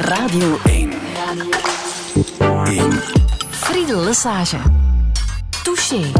Radio 1. 1. Friedel Lesage. Touché.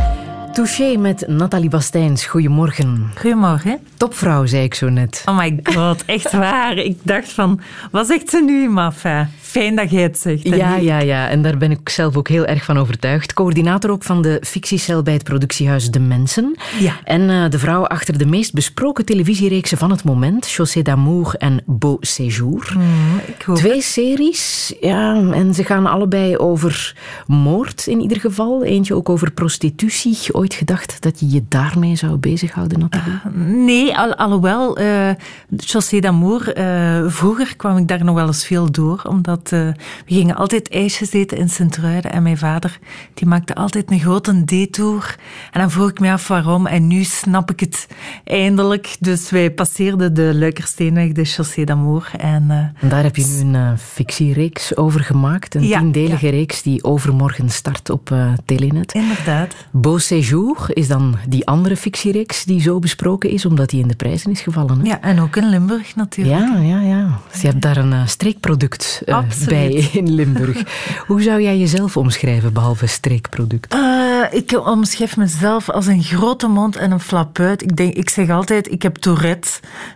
Touché met Nathalie Bastijns. Goedemorgen. Goedemorgen. Topvrouw, zei ik zo net. Oh my god, echt waar. Ik dacht van, wat zegt ze nu, Maffa? Fijn dat jij het zegt. Ja, ja, ja. En daar ben ik zelf ook heel erg van overtuigd. Coördinator ook van de fictiecel bij het productiehuis De Mensen. Ja. En uh, de vrouw achter de meest besproken televisiereeksen van het moment, Chaussée d'Amour en Beau Séjour. Mm, Twee series, ja, en ze gaan allebei over moord in ieder geval. Eentje ook over prostitutie. Ooit gedacht dat je je daarmee zou bezighouden, Nathalie? Uh, nee, al, alhoewel, uh, Chaussée d'Amour, uh, vroeger kwam ik daar nog wel eens veel door, omdat uh, we gingen altijd ijsjes eten in Sint-Truiden en mijn vader die maakte altijd een grote detour. En dan vroeg ik me af waarom en nu snap ik het eindelijk. Dus wij passeerden de Luikersteenweg, de Chaussée d'Amour. En, uh, en, daar heb je nu een uh, fictiereeks over gemaakt. Een ja, tiendelige ja. reeks die overmorgen start op uh, Telenet. Inderdaad. Beau Séjour is dan die andere fictiereeks die zo besproken is, omdat die in de prijzen is gevallen. Hè? Ja, en ook in Limburg natuurlijk. Ja, ja, ja. Dus je hebt daar een streekproduct bij in Limburg. Hoe zou jij jezelf omschrijven, behalve streekproduct? Uh, ik omschrijf mezelf als een grote mond en een flapuit. Ik, denk, ik zeg altijd, ik heb Tourette.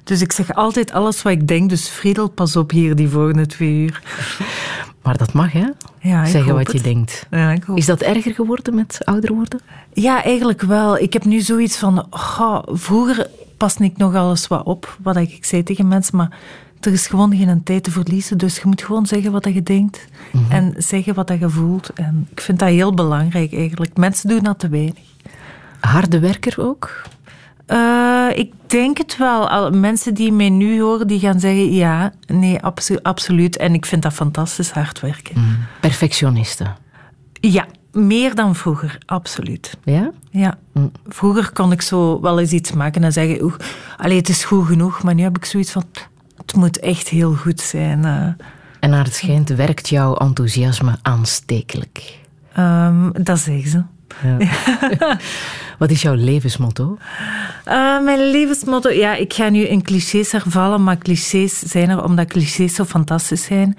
Dus ik zeg altijd alles wat ik denk. Dus Friedel, pas op hier die volgende twee uur. Maar dat mag, hè? Ja, Zeggen wat het. je denkt. Ja, is dat erger geworden met ouder worden? Ja, eigenlijk wel. Ik heb nu zoiets van... Oh, vroeger paste ik nog alles wat op, wat ik zei tegen mensen, maar er is gewoon geen tijd te verliezen. Dus je moet gewoon zeggen wat je denkt Mhm. mm -hmm. en zeggen wat je voelt. En ik vind dat heel belangrijk eigenlijk. Mensen doen dat te weinig. Harde werker ook? Uh, ik denk het wel. Al, mensen die mij nu horen, die gaan zeggen ja, nee, absolu absoluut. En ik vind dat fantastisch hard werken. Mm. Perfectionisten? Ja, meer dan vroeger, absoluut. Ja? Ja. Mm. Vroeger kon ik zo wel eens iets maken en zeggen, oeh, allee, het is goed genoeg. Maar nu heb ik zoiets van, het moet echt heel goed zijn. Uh, en naar het schijnt werkt jouw enthousiasme aanstekelijk. Um, dat zeggen ze. Ja. Wat is jouw levensmotto? Uh, mijn levensmotto, ja, ik ga nu in clichés hervallen, maar clichés zijn er omdat clichés zo fantastisch zijn.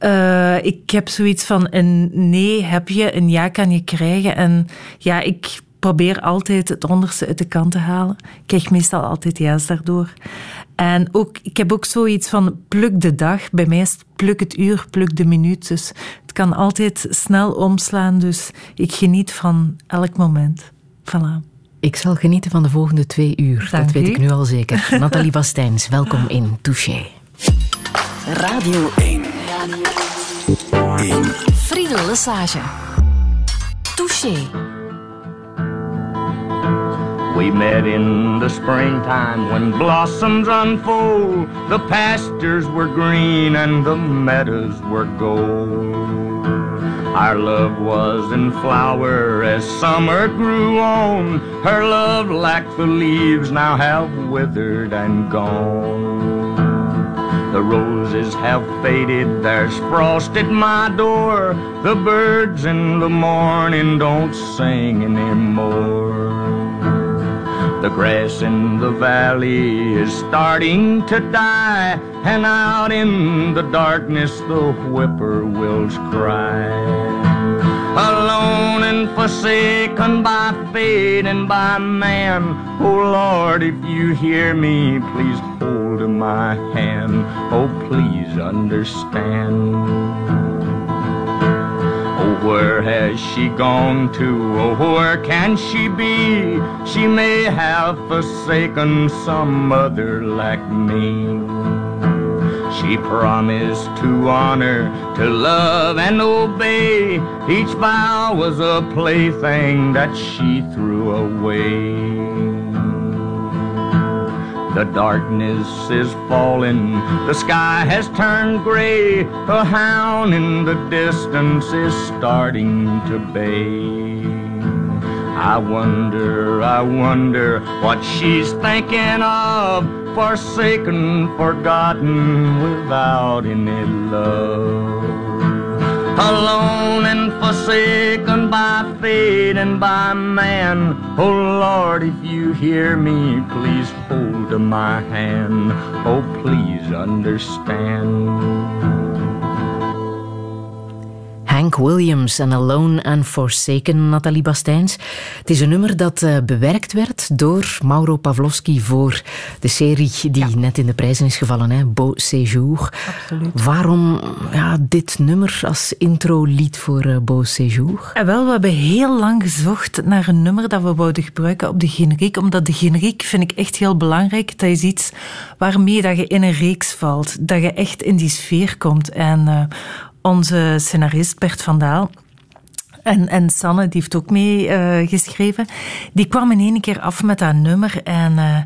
Uh, ik heb zoiets van een nee heb je, een ja kan je krijgen. En ja, ik probeer altijd het onderste uit de kant te halen. Ik krijg meestal altijd juist daardoor. En ook, ik heb ook zoiets van pluk de dag. Bij mij is het pluk het uur, pluk de minuut. Dus het kan altijd snel omslaan. Dus ik geniet van elk moment. Voilà. Ik zal genieten van de volgende twee uur. Dank dat weet u. ik nu al zeker. Nathalie Bastijns, welkom in Touché. Radio 1. 1. Friedel Lesage. Touché. We met in the springtime when blossoms unfold. The pastures were green and the meadows were gold. Our love was in flower as summer grew on. Her love, like the leaves, now have withered and gone. The roses have faded, there's frost at my door. The birds in the morning don't sing anymore. The grass in the valley is starting to die, and out in the darkness the whippoorwills cry. Alone and forsaken by fate and by man, oh Lord, if you hear me, please hold my hand. Oh, please understand. Where has she gone to? Oh, where can she be? She may have forsaken some other like me. She promised to honor, to love and obey. Each vow was a plaything that she threw away. The darkness is falling, the sky has turned gray. A hound in the distance is starting to bay. I wonder, I wonder what she's thinking of. Forsaken, forgotten, without any love. Alone and forsaken by fate and by man. Oh Lord, if you hear me, please hold my hand. Oh, please understand. Hank Williams en Alone and Forsaken, Nathalie Bastijns. Het is een nummer dat uh, bewerkt werd door Mauro Pavlovski voor de serie die net in de prijzen is gevallen, hè? Beau Séjour. Absoluut. Waarom ja, dit nummer als intro-lied voor uh, Beau Séjour? En wel, we hebben heel lang gezocht naar een nummer dat we wouden gebruiken op de generiek, omdat de generiek vind ik echt heel belangrijk. Dat is iets waarmee dat je in een reeks valt, dat je echt in die sfeer komt. En uh, onze scenarist Bert van Daal. En, en Sanne, die heeft ook mee uh, geschreven, die kwam in één keer af met dat nummer en, uh,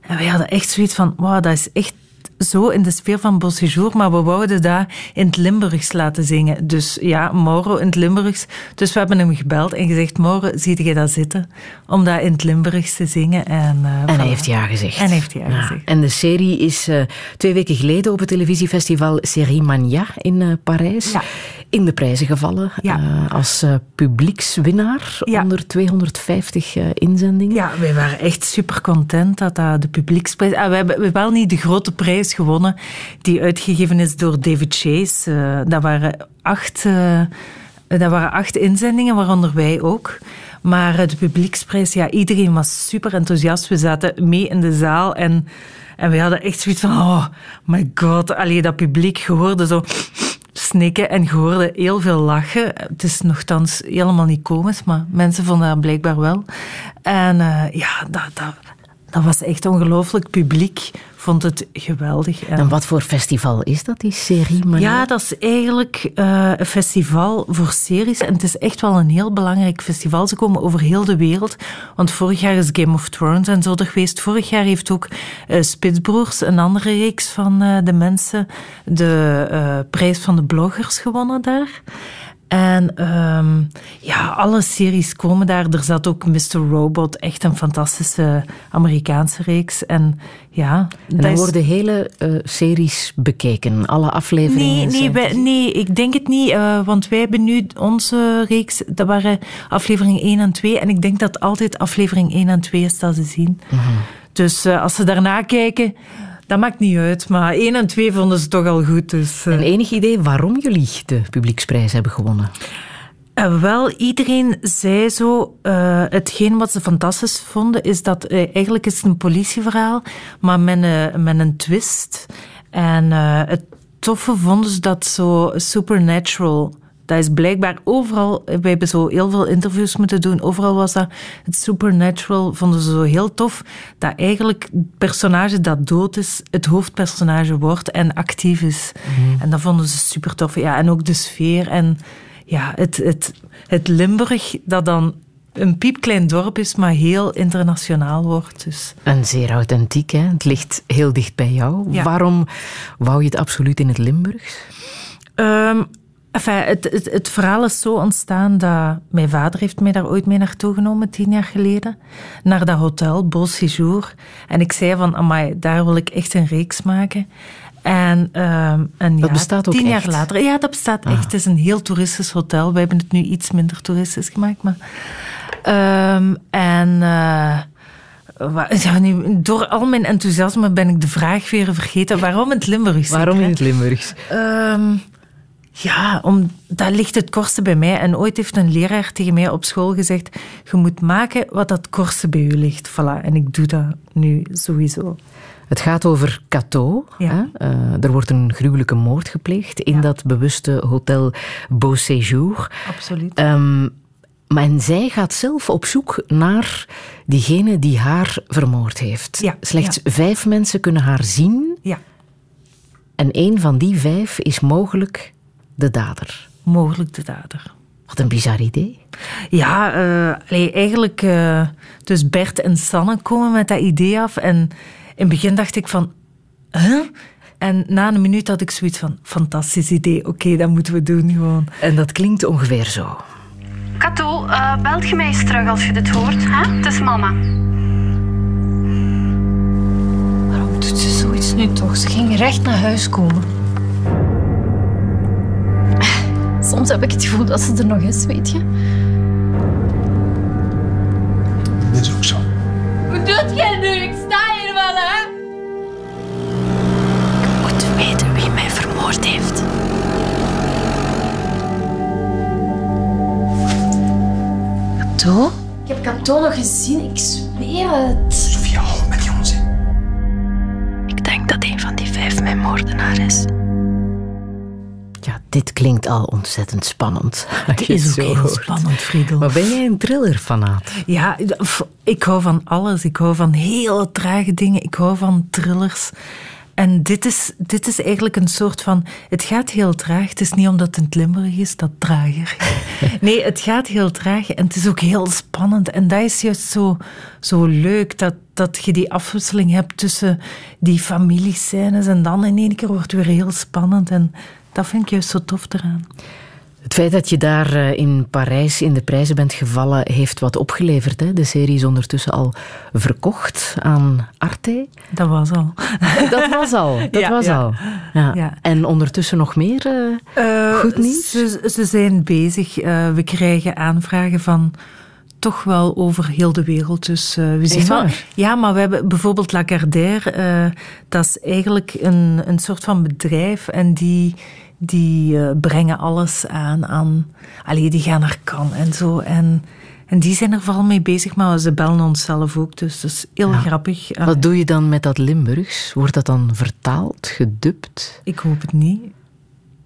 en wij hadden echt zoiets van, wauw, dat is echt zo in de sfeer van Beauséjour, maar we wouden dat in het Limburgs laten zingen. Dus ja, Mauro in het Limburgs. Dus we hebben hem gebeld en gezegd, Mauro, zie je dat zitten? Om dat in het Limburgs te zingen. En, uh, en hij heeft ja gezegd. En heeft ja, ja. gezegd. En de serie is uh, twee weken geleden op het televisiefestival Serie Mania in uh, Parijs. Ja. In de prijzen gevallen ja. als publiekswinnaar onder 250 inzendingen. Ja, wij waren echt super content dat dat de publieksprijs... Ah, we hebben wel niet de grote prijs gewonnen die uitgegeven is door David Chase. Dat, waren acht, dat waren acht inzendingen, waaronder wij ook. Maar de publieksprijs, ja, iedereen was super enthousiast. We zaten mee in de zaal en, en we hadden echt zoiets van... Oh my god, allee, dat publiek, je hoorde zo snikken en je hoorde heel veel lachen. Het is nogthans helemaal niet komisch, maar mensen vonden dat blijkbaar wel. En uh, ja, dat, dat, dat was echt ongelooflijk. publiek vond het geweldig. En wat voor festival is dat, die serie? Mania? Ja, dat is eigenlijk uh, een festival voor series. En het is echt wel een heel belangrijk festival. Ze komen over heel de wereld. Want vorig jaar is Game of Thrones en zo er geweest. Vorig jaar heeft ook uh, Spitsbroers, een andere reeks van uh, de mensen, de prijs van de bloggers gewonnen daar. En um, ja, alle series komen daar. Er zat ook Mr. Robot, echt een fantastische Amerikaanse reeks. En ja, en dan is... worden hele uh, series bekeken, alle afleveringen. Nee, nee, wij, nee ik denk het niet. Uh, want wij hebben nu onze reeks, dat waren aflevering 1 en 2. En ik denk dat altijd aflevering 1 en 2 is dat ze zien. Mm -hmm. Dus uh, als ze daarna kijken. Dat maakt niet uit, maar 1 en 2 vonden ze toch al goed. Dus, uh... En enig idee waarom jullie de publieksprijs hebben gewonnen? Uh, wel, iedereen zei zo. Uh, hetgeen wat ze fantastisch vonden, is dat uh, eigenlijk is het een politieverhaal, maar met een, met een twist. En het toffe vonden ze dat zo supernatural. Dat is blijkbaar overal, we hebben zo heel veel interviews moeten doen, overal was dat het supernatural, vonden ze zo heel tof, dat eigenlijk het personage dat dood is, het hoofdpersonage wordt en actief is. Mm. En dat vonden ze super tof. Ja, en ook de sfeer en ja, het, het, het Limburg, dat dan een piepklein dorp is, maar heel internationaal wordt. Dus. En zeer authentiek, hè? Het ligt heel dicht bij jou. Ja. Waarom wou je het absoluut in het Limburgs? Um, Enfin, het, het, het, verhaal is zo ontstaan dat mijn vader heeft mij daar ooit mee naartoe genomen, tien jaar geleden, naar dat hotel, Beau Séjour. En ik zei van, amai, daar wil ik echt een reeks maken. En, um, en dat ja, bestaat ook tien echt? jaar later. Ja, dat bestaat Ah. echt. Het is een heel toeristisch hotel. We hebben het nu iets minder toeristisch gemaakt. Maar, um, en uh, ja, nu, door al mijn enthousiasme ben ik de vraag weer vergeten. Waarom in het Limburgs? Waarom in het Limburgs? Um, ja, om, dat ligt het kortste bij mij. En ooit heeft een leraar tegen mij op school gezegd: Je moet maken wat het kortste bij u ligt. Voilà. En ik doe dat nu sowieso. Het gaat over Cato. Ja. Uh, er wordt een gruwelijke moord gepleegd in Ja. dat bewuste hotel Beau Séjour. Absoluut. Um, maar en zij gaat zelf op zoek naar diegene die haar vermoord heeft. Ja, Slechts ja. vijf mensen kunnen haar zien. Ja, En één van die vijf is mogelijk de dader. mogelijk de dader. Wat een bizar idee. Ja, uh, allee, eigenlijk... Uh, dus Bert en Sanne komen met dat idee af. En in het begin dacht ik van... Huh? En na een minuut had ik zoiets van... Fantastisch idee, oké, okay, dat moeten we doen gewoon. En dat klinkt ongeveer zo. Kato, uh, belt je mij eens terug als je dit hoort? Hè? Het is mama. Waarom doet ze zoiets nu toch? Ze ging recht naar huis komen. Soms heb ik het gevoel dat ze er nog is, weet je. Dit is ook zo. Wat doet jij nu? Ik sta hier wel, hè? Ik moet weten wie mij vermoord heeft. Kato? Ik heb Kato nog gezien, ik zweer het. Sofie, hou met die onzin. Ik denk dat een van die vijf mijn moordenaar is. Dit klinkt al ontzettend spannend. Het is ook heel spannend, Friedel. Maar ben jij een thrillerfanaat? Ja, ik hou van alles. Ik hou van hele trage dingen. Ik hou van thrillers. En dit is, dit is eigenlijk een soort van... Het gaat heel traag. Het is niet omdat het in Limburg is, dat trager. Nee, het gaat heel traag en het is ook heel spannend. En dat is juist zo, zo leuk, dat, dat je die afwisseling hebt tussen die familiescènes en dan in één keer wordt het weer heel spannend. En dat vind ik juist zo tof eraan. Het feit dat je daar eh, in Parijs in de prijzen bent gevallen, heeft wat opgeleverd. Hè? De serie is ondertussen al verkocht aan Arte. Dat was al. Dat was al. Dat Ja, was ja. al. Ja. Ja. En ondertussen nog meer eh, Eh, goed nieuws? Ze, ze zijn bezig. We krijgen aanvragen van toch wel over heel de wereld. Dus eh, we zien wel. Ja, maar we hebben bijvoorbeeld Lagardère. eh dat is eigenlijk een, een soort van bedrijf en die, die eh, brengen alles aan. aan allee, die gaan naar Cannes en zo. En, en die zijn er vooral mee bezig, maar ze bellen ons zelf ook. Dus dat is heel Ja. grappig. Wat doe je dan met dat Limburgs? Wordt dat dan vertaald, gedubt? Ik hoop het niet.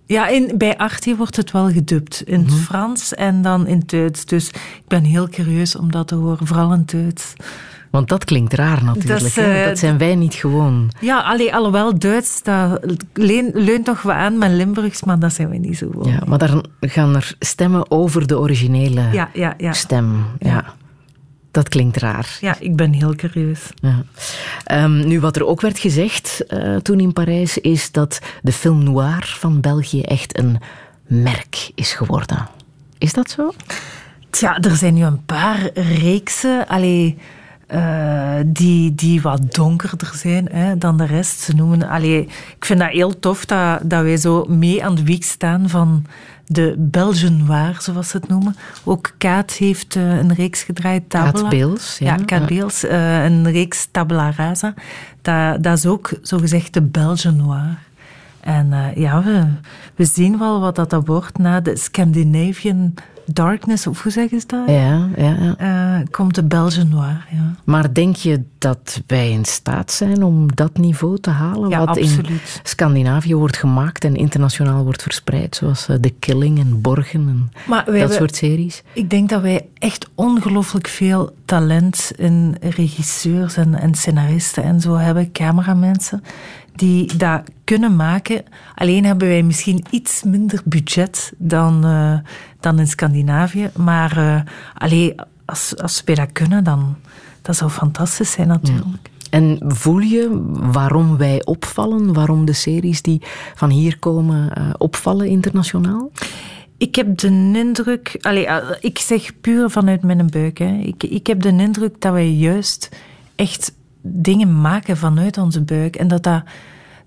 Ja, in, bij Artie wordt het wel gedubt. In Mhm. het Frans en dan in het Duits. Dus ik ben heel curieus om dat te horen, vooral in het Duits. Want dat klinkt raar natuurlijk. Dat eh, dat zijn wij niet gewoon. Ja, allee, alhoewel Duits, dat leen- leunt toch wel aan met Limburgs, maar dat zijn we niet zo gewoon. Ja, maar dan gaan er stemmen over de originele ja, ja. ja. stem. Ja. Dat klinkt raar. Ja, ik ben heel curieus. Ja. Ehm, nu, wat er ook werd gezegd eh, toen in Parijs, is dat de film noir van België echt een merk is geworden. Is dat zo? Tja, er zijn nu een paar reeksen allee, eh, die, die wat donkerder zijn hè, dan de rest. Ze noemen, allee, ik vind dat heel tof dat, dat wij zo mee aan de wieg staan van de Belgian Noir, zoals ze het noemen. Ook Kaat heeft eh, een reeks gedraaid. Tabula. Kaat Beels, ja. Ja, Kaat. Beels. eh, een reeks Tabula Rasa. Dat, dat is ook zogezegd de Belgian Noir. En ja, we, we zien wel wat dat, dat wordt na de Scandinavian Darkness, of hoe zeggen ze dat? Ja, ja, ja. Eh, komt de Belgian Noir, ja. Maar denk je dat wij in staat zijn om dat niveau te halen? Ja, wat in. Scandinavië wordt gemaakt en internationaal wordt verspreid, zoals eh, The Killing en Borgen en Maar dat hebben- soort series? Ik denk dat wij echt ongelooflijk veel talent in regisseurs en, en scenaristen en zo hebben, cameramensen, die dat kunnen maken. Alleen hebben wij misschien iets minder budget dan, eh, dan in Scandinavië. Maar eh allee, als, als wij dat kunnen, dan dat zou fantastisch zijn natuurlijk. En voel je waarom wij opvallen, waarom de series die van hier komen eh, opvallen internationaal? Ik heb de indruk, allee, eh, ik zeg puur vanuit mijn buik, hè. Ik, ik heb de indruk dat wij juist echt dingen maken vanuit onze buik en dat dat,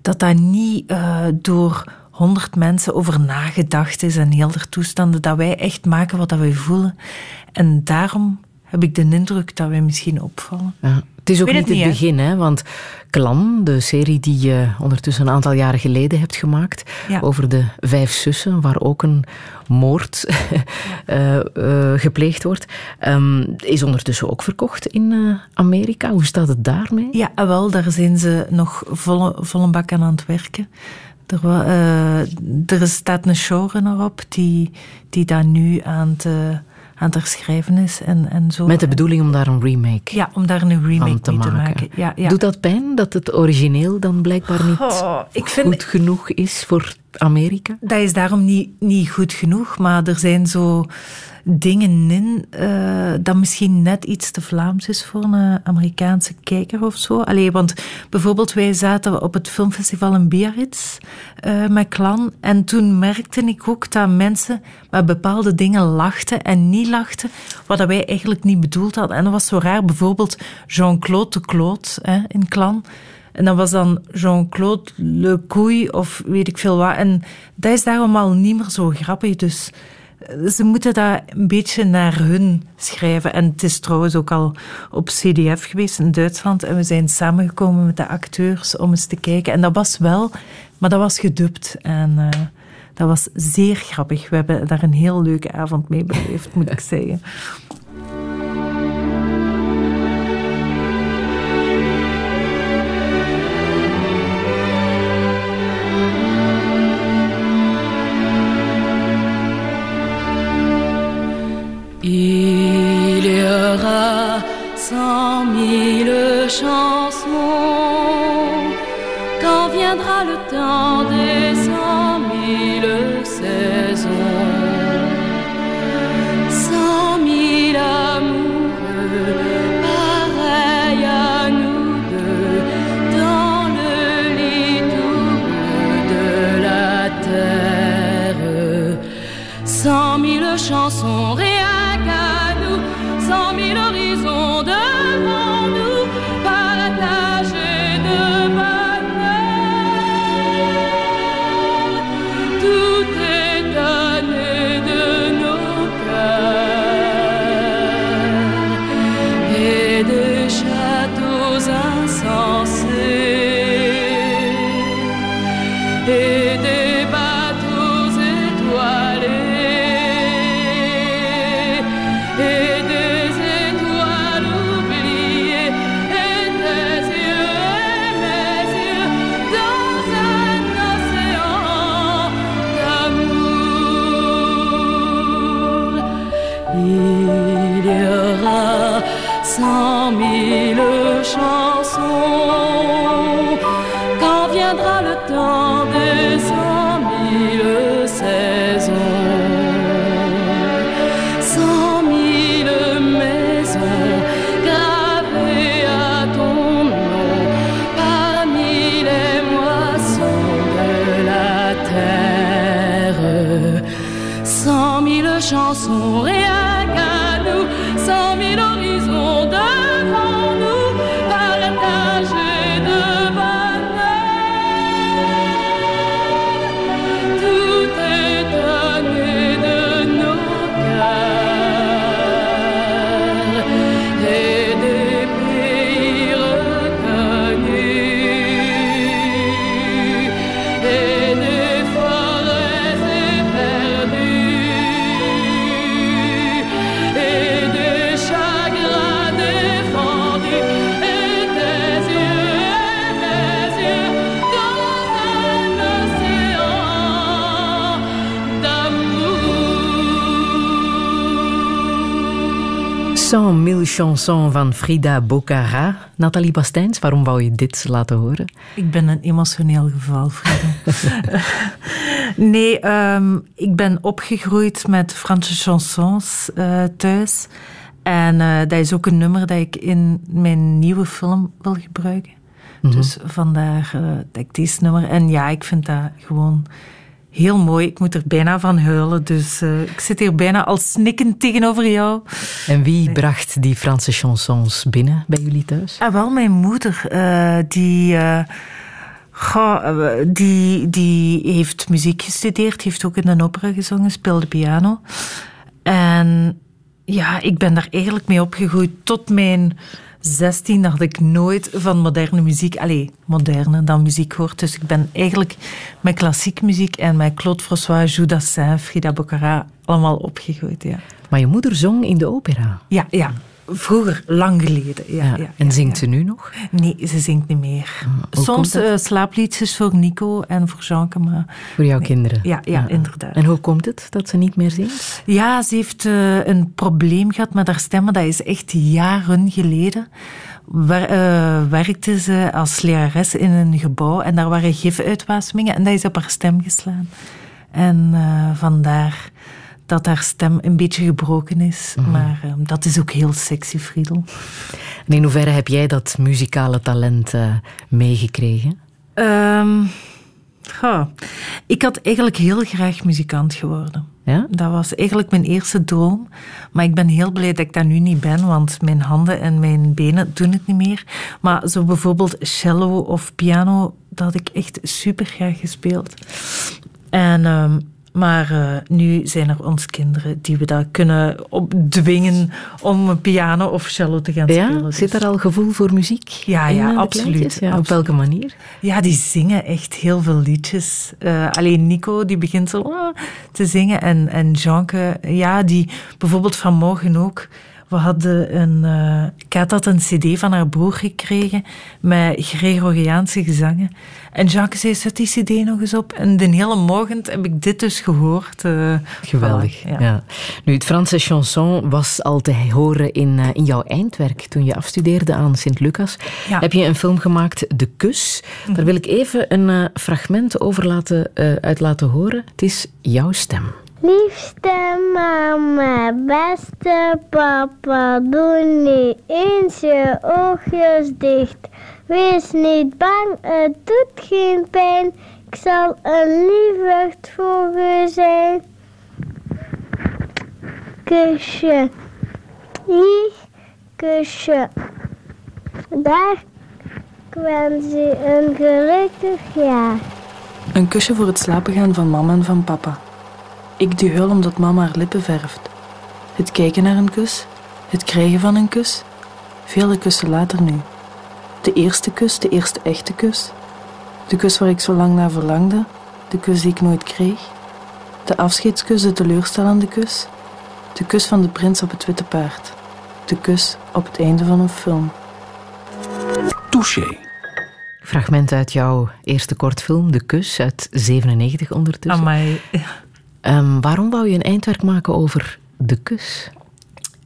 dat, dat niet eh, door honderd mensen over nagedacht is en heel de toestanden, dat wij echt maken wat dat wij voelen. En daarom heb ik de indruk dat wij misschien opvallen. Ja. Het is ook niet het niet, begin, hè? want Clan, de serie die je ondertussen een aantal jaren geleden hebt gemaakt, Ja. over de vijf zussen, waar ook een moord eh, eh, gepleegd wordt, ehm, is ondertussen ook verkocht in eh, Amerika. Hoe staat het daarmee? Ja, ah, wel, daar zijn ze nog volle, volle bak aan aan het werken. Er, er staat een showrunner op die, die daar nu aan het, aan het herschrijven is. En, en zo. Met de bedoeling om daar een remake Ja, om daar een remake van te mee te maken. maken. Ja, ja. Doet dat pijn dat het origineel dan blijkbaar niet Oh, ik vind, goed genoeg is voor Amerika? Dat is daarom niet, niet goed genoeg, maar er zijn zo dingen in eh, dat misschien net iets te Vlaams is voor een Amerikaanse kijker of zo. Allee, want bijvoorbeeld wij zaten op het filmfestival in Biarritz eh, met Klan en toen merkte ik ook dat mensen met bepaalde dingen lachten en niet lachten, wat wij eigenlijk niet bedoeld hadden. En dat was zo raar, bijvoorbeeld Jean-Claude de Claude hè, in Klan. En dat was dan Jean-Claude Le Couille of weet ik veel wat. En dat is daarom al niet meer zo grappig. Dus ze moeten dat een beetje naar hun schrijven. En het is trouwens ook al op CDF geweest in Duitsland. En we zijn samengekomen met de acteurs om eens te kijken. En dat was wel, maar dat was gedubt. En eh, dat was zeer grappig. We hebben daar een heel leuke avond mee beleefd, moet ik zeggen. Il y aura cent mille chansons quand viendra le temps des cent mille saisons? Cent mille amoureux, pareils à nous deux, dans le lit double de la terre. Cent mille chansons 100 mille chansons van Frida Bocara. Nathalie Bastijns, waarom wou je dit laten horen? Ik ben een emotioneel geval, Frida. nee, ehm, ik ben opgegroeid met Franse chansons eh, thuis. En eh, dat is ook een nummer dat ik in mijn nieuwe film wil gebruiken. Dus vandaar eh, dat ik deze nummer... En ja, ik vind dat gewoon heel mooi. Ik moet er bijna van huilen. Dus eh, ik zit hier bijna al snikkend tegenover jou. En wie bracht die Franse chansons binnen bij jullie thuis? Ah, wel mijn moeder. eh, die, goh, eh, die, die heeft muziek gestudeerd, heeft ook in een opera gezongen, speelde piano. En ja, ik ben daar eigenlijk mee opgegroeid tot mijn 16 had ik nooit van moderne muziek, allee, moderne dan muziek gehoord. Dus ik ben eigenlijk met klassiek muziek en met Claude François, Jules Dassin, Frida Boccara allemaal opgegroeid. Ja, Maar je moeder zong in de opera. ja, ja. Vroeger, lang geleden. Ja, Ja. ja, en zingt ja. ze nu nog? Nee, ze zingt niet meer. hoe Soms eh, slaapliedjes voor Nico en voor Jeanke, maar Voor jouw kinderen? ja, ja, inderdaad. En hoe komt het dat ze niet meer zingt? Ja, ze heeft eh, een probleem gehad met haar stemmen. Dat is echt jaren geleden. Waar, eh, werkte ze als lerares in een gebouw en daar waren gifuitwasemingen en dat is op haar stem geslaan. En vandaar dat haar stem een beetje gebroken is. Maar eh, dat is ook heel sexy, Friedel. En in hoeverre heb jij dat muzikale talent eh, meegekregen? Ehm, goh. Ik had eigenlijk heel graag muzikant geworden. Ja? Dat was eigenlijk mijn eerste droom. Maar ik ben heel blij dat ik dat nu niet ben, want mijn handen en mijn benen doen het niet meer. Maar zo bijvoorbeeld cello of piano, dat had ik echt super graag gespeeld. En, ehm, maar eh, nu zijn er ons kinderen die we dat kunnen opdwingen om een piano of cello te gaan spelen. Dus- Zit er al gevoel voor muziek? Ja, in, ja, eh, absoluut? Ja, Op welke manier? Ja, die zingen echt heel veel liedjes. Eh, alleen Nico, die begint zo ah, te zingen. En, en Jeanke, ja, die bijvoorbeeld vanmorgen ook we hadden een... Uh, Kat had een cd van haar broer gekregen met Gregoriaanse gezangen. En Jacques zei, zet die cd nog eens op. En de hele morgen heb ik dit dus gehoord. Uh, Geweldig, ja. Nu, het Franse chanson was al te horen in, uh, in jouw eindwerk toen je afstudeerde aan Sint-Lucas. Heb je een film gemaakt, De Kus. Daar mhm. wil ik even een fragment over laten, uit laten horen. Het is jouw stem. Liefste mama, beste papa, doe nu eens je oogjes dicht. Wees niet bang, het doet geen pijn. Ik zal een lieverd voor u zijn. Kusje. Hier, kusje. Daar. Ik u een gelukkig jaar. Een kusje voor het slapen gaan van mama en van papa. Ik die huil omdat mama haar lippen verft. Het kijken naar een kus, het krijgen van een kus. Vele kussen later nu. De eerste kus, de eerste echte kus. De kus waar ik zo lang naar verlangde, de kus die ik nooit kreeg. De afscheidskus, de teleurstellende kus. De kus van de prins op het witte paard. De kus op het einde van een film. Touché. Fragment uit jouw eerste kortfilm, De Kus, uit 97 ondertussen. Amai. Um, waarom wou je een eindwerk maken over de kus?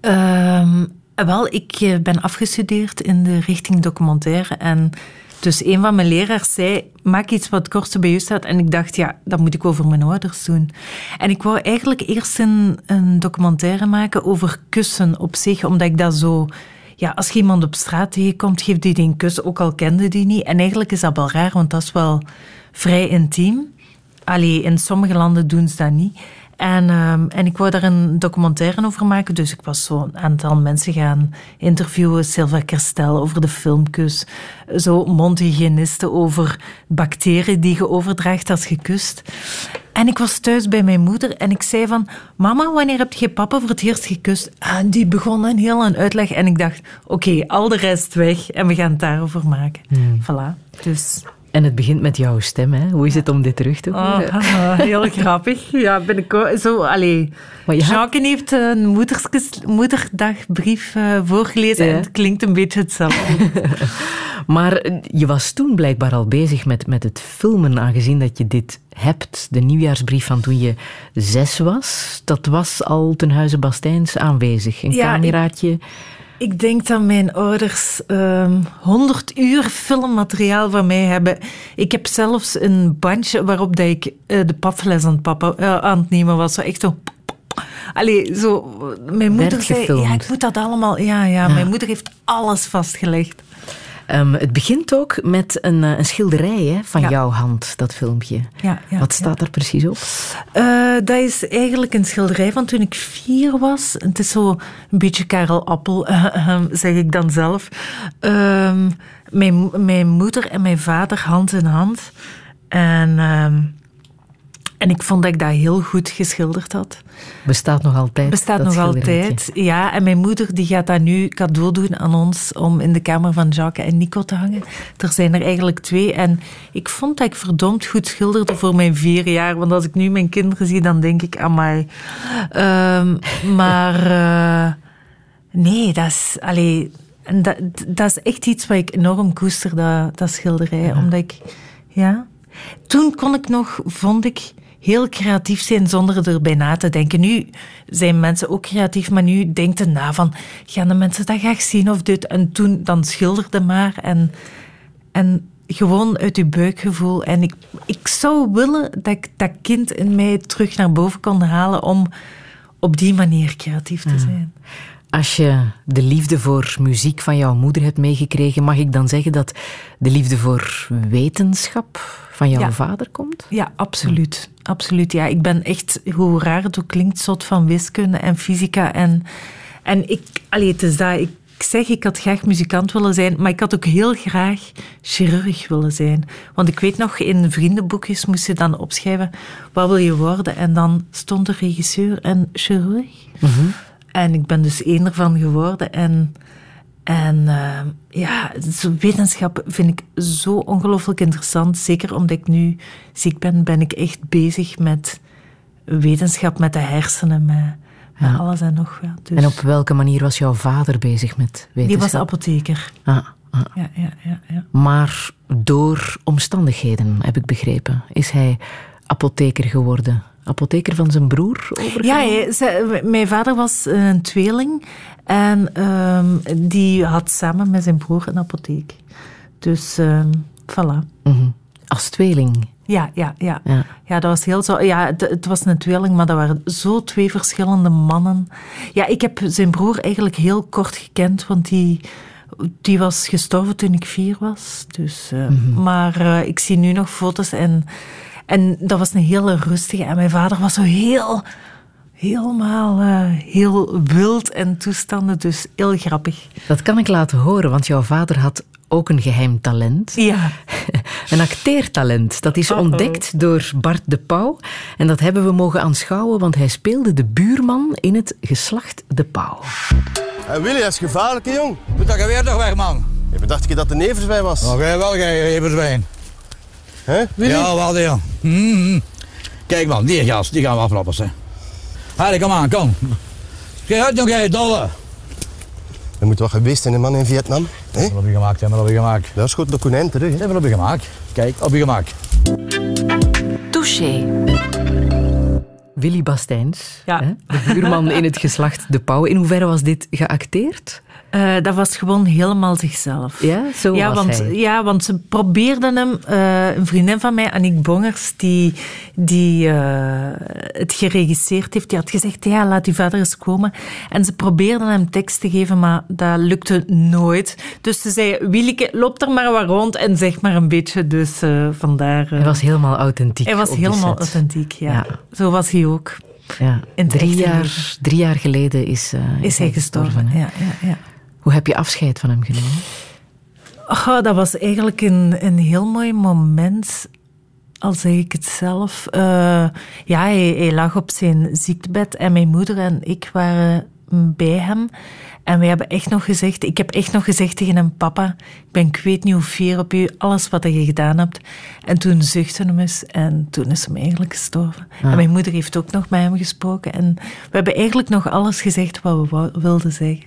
Um, wel, ik eh, ben afgestudeerd in de richting documentaire. En dus een van mijn leraars zei, maak iets wat kortste bij je staat. En ik dacht, ja, dat moet ik over mijn ouders doen. En ik wou eigenlijk eerst een, een documentaire maken over kussen op zich, omdat ik dat zo... Ja, als je iemand op straat tegenkomt, geeft die een kus, ook al kende die niet. En eigenlijk is dat wel raar, want dat is wel vrij intiem. Allee, in sommige landen doen ze dat niet. En, um, en ik wou daar een documentaire over maken, dus ik was zo een aantal mensen gaan interviewen. Sylvia Kerstel over de filmkus. Zo mondhygiënisten over bacteriën die je overdraagt als je kust. En ik was thuis bij mijn moeder en ik zei van... Mama, wanneer heb je papa voor het eerst gekust? En die begon een heel een uitleg en ik dacht... Oké, al de rest weg en we gaan het daarover maken. Hmm. Voilà. Dus... En het begint met jouw stem, hè? Hoe is het om dit terug te horen? Oh, heel grappig. Ja, ben ik zo... Allee, Jacques heeft een moederdagbrief uh, voorgelezen en het klinkt een beetje hetzelfde. maar je was toen blijkbaar al bezig met, met het filmen, aangezien dat je dit hebt. De nieuwjaarsbrief van toen je zes was, dat was al ten huize Bastijns aanwezig. Een ja, cameraatje... Ik denk dat mijn ouders um, ehm, 100 uur filmmateriaal van mij hebben. Ik heb zelfs een bandje waarop dat ik uh, de papfles aan het, papa, uh, aan het nemen was. Zo echt zo... Allee, zo... Mijn moeder zei... Ja, ik moet dat allemaal... Ja, ja, ja, mijn moeder heeft alles vastgelegd. Um, het begint ook met een, eh, een schilderij hè, van jouw hand, dat filmpje. Ja, ja, Wat staat er precies op? Uh, dat is eigenlijk een schilderij van toen ik vier was. Het is zo een beetje Karel Appel, uh, zeg ik dan zelf. Ehm, mijn, mijn moeder en mijn vader hand in hand. En ehm, en ik vond dat ik dat heel goed geschilderd had. Bestaat nog altijd? Bestaat nog altijd, ja. En mijn moeder die gaat dat nu cadeau doen aan ons om in de kamer van Jacques en Nico te hangen. Er zijn er eigenlijk twee. En ik vond dat ik verdomd goed schilderde voor mijn vier jaar. Want als ik nu mijn kinderen zie, dan denk ik aan mij. Ehm, maar uh, nee, dat is... Allee, dat, dat is echt iets wat ik enorm koester, dat, dat schilderij. Omdat ik... Ja... Toen kon ik nog, vond ik, heel creatief zijn zonder erbij na te denken. Nu zijn mensen ook creatief, maar nu denkt er na van, gaan de mensen dat graag zien of dit? En toen, dan schilderde maar en, en gewoon uit je buikgevoel. En ik, ik zou willen dat ik dat kind in mij terug naar boven kon halen om op die manier creatief te zijn. Als je de liefde voor muziek van jouw moeder hebt meegekregen, mag ik dan zeggen dat de liefde voor wetenschap van jouw vader komt? Ja, absoluut. Absoluut, ja. Ik ben echt, hoe raar het ook klinkt, zot van wiskunde en fysica. En, en ik, allee, het is dat, ik zeg, ik had graag muzikant willen zijn, maar ik had ook heel graag chirurg willen zijn. Want ik weet nog, in vriendenboekjes moest je dan opschrijven, wat wil je worden? En dan stond er regisseur en chirurg. Mm En ik ben dus één ervan geworden. En en uh, ja, wetenschap vind ik zo ongelooflijk interessant. Zeker omdat ik nu ziek ben, ben ik echt bezig met wetenschap, met de hersenen, met, Ja. Alles en nog wat. Dus. En op welke manier was jouw vader bezig met wetenschap? Die was apotheker. Ah, ah. Ja, ja, ja, ja. Maar door omstandigheden, heb ik begrepen, is hij apotheker geworden. Apotheker van zijn broer? Ja, hij, ze, mijn vader was een tweeling en ehm, die had samen met zijn broer een apotheek. Dus um, voilà. Mhm. Als tweeling? Ja, ja, ja, ja. ja. dat was heel zo. Ja, het, het, was een tweeling, maar dat waren zo twee verschillende mannen. Ja, ik heb zijn broer eigenlijk heel kort gekend, want die, die was gestorven toen ik vier was. Dus, uh, Maar uh, ik zie nu nog foto's en, en dat was een hele rustige. En mijn vader was zo heel, helemaal uh, heel wild en toestanden, dus heel grappig. Dat kan ik laten horen, want jouw vader had ook een geheim talent. Ja. Een acteertalent. Dat is ontdekt door Bart de Pauw. En dat hebben we mogen aanschouwen, want hij speelde de buurman in het geslacht de Pauw. En Willy, dat is gevaarlijk, jong. Moet dat geweer toch weg, man? Je dacht je dat de Everswijn was? Oké, okay, wel geen Everswijn. Hè? Ja, wel, ja. Mm Kijk, man, die gas, die gaan we aflappen, hè. kom aan, kom. Ga uit, nog jij, dolle. Er moet wat geweest zijn, man, in Vietnam. Hebben we op je gemaakt, hebben we op je gemaakt. Dat is goed, de konijn terug. Hebben we op je gemaakt. Kijk, op je gemaakt. Touché. Willy Bastijns, ja. hè? de buurman in het geslacht De Pauw. In hoeverre was dit geacteerd? Uh, dat was gewoon helemaal zichzelf. Ja, zo ja, was want, hij. Ja, want ze probeerden hem... Uh, een vriendin van mij, Annick Bongers, die, die uh, het geregisseerd heeft, die had gezegd, ja, laat uw vader eens komen. En ze probeerden hem tekst te geven, maar dat lukte nooit. Dus ze zei, Willeke, loop er maar wat rond en zeg maar een beetje. Dus vandaar... hij was helemaal authentiek Hij was helemaal authentiek, ja. ja. Zo was hij ook. Ja. Drie, jaar, drie jaar geleden is, is hij gestorven. ja, ja, ja. Hoe heb je afscheid van hem genomen? Oh, dat was eigenlijk een, een heel mooi moment, al zeg ik het zelf. Uh, ja, hij, hij, lag op zijn ziektebed en mijn moeder en ik waren bij hem. En we hebben echt nog gezegd, ik heb echt nog gezegd tegen hem, papa, ik ben ik weet niet hoe fier op u, alles wat je gedaan hebt. En toen zuchtte hem eens en toen is hem eigenlijk gestorven. Ah. En mijn moeder heeft ook nog met hem gesproken. En we hebben eigenlijk nog alles gezegd wat we wilden zeggen.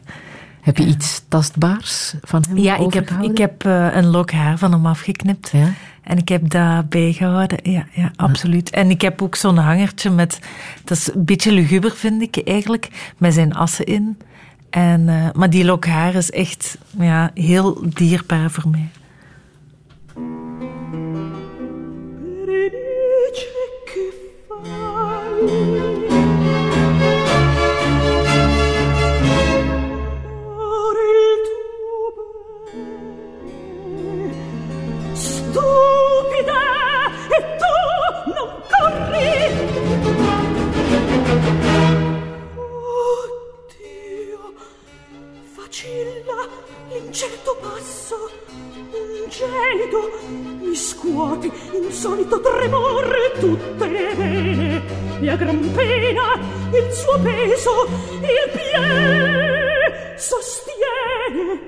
Heb je iets tastbaars van hem Ja, ik heb, ik heb uh, een lok haar van hem afgeknipt. Ja? En ik heb dat bijgehouden. Ja, ja absoluut. En ik heb ook zo'n hangertje met... Dat is een beetje luguber, vind ik eigenlijk. Met zijn assen in. En, uh, maar die lok haar is echt ja, heel dierbaar voor mij. Vacilla l'incerto passo un gelido mi scuoti insolito tremor tutte le vene. E a gran pena il suo peso il piede sostiene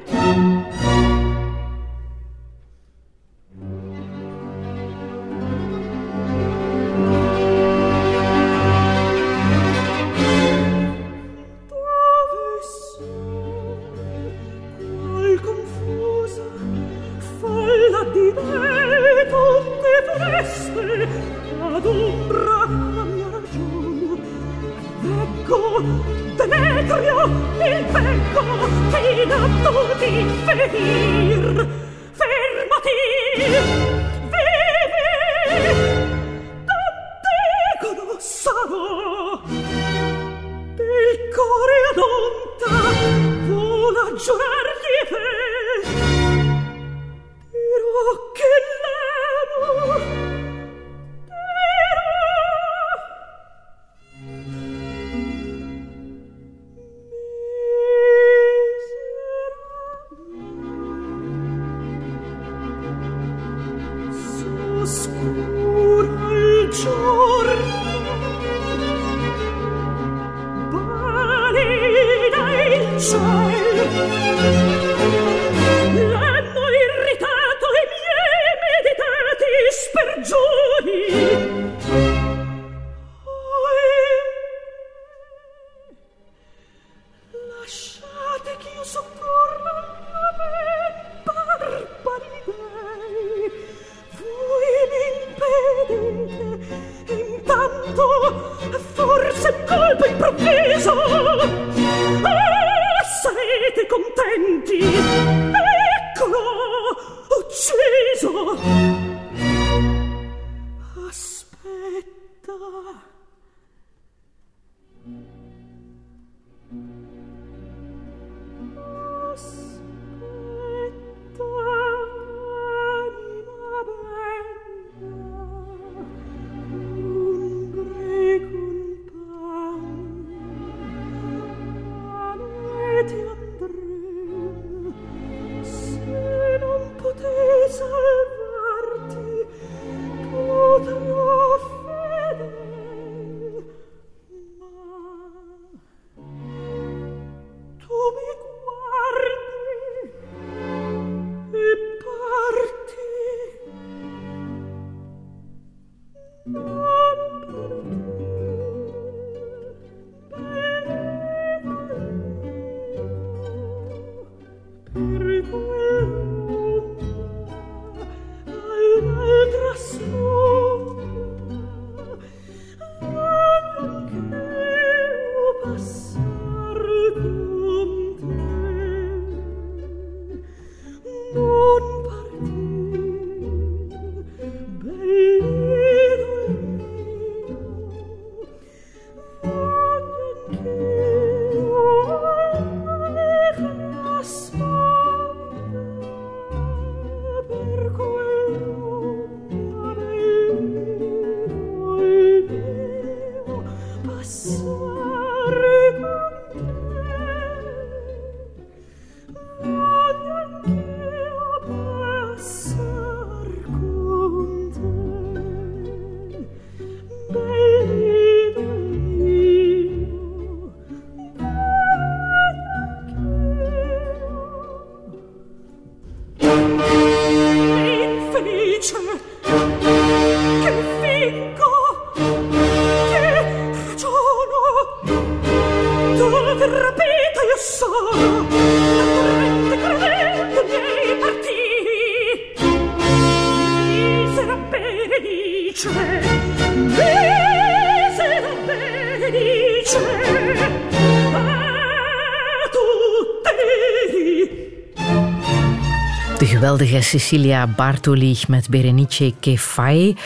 geweldige Cecilia Bartoli met Berenice Kefai.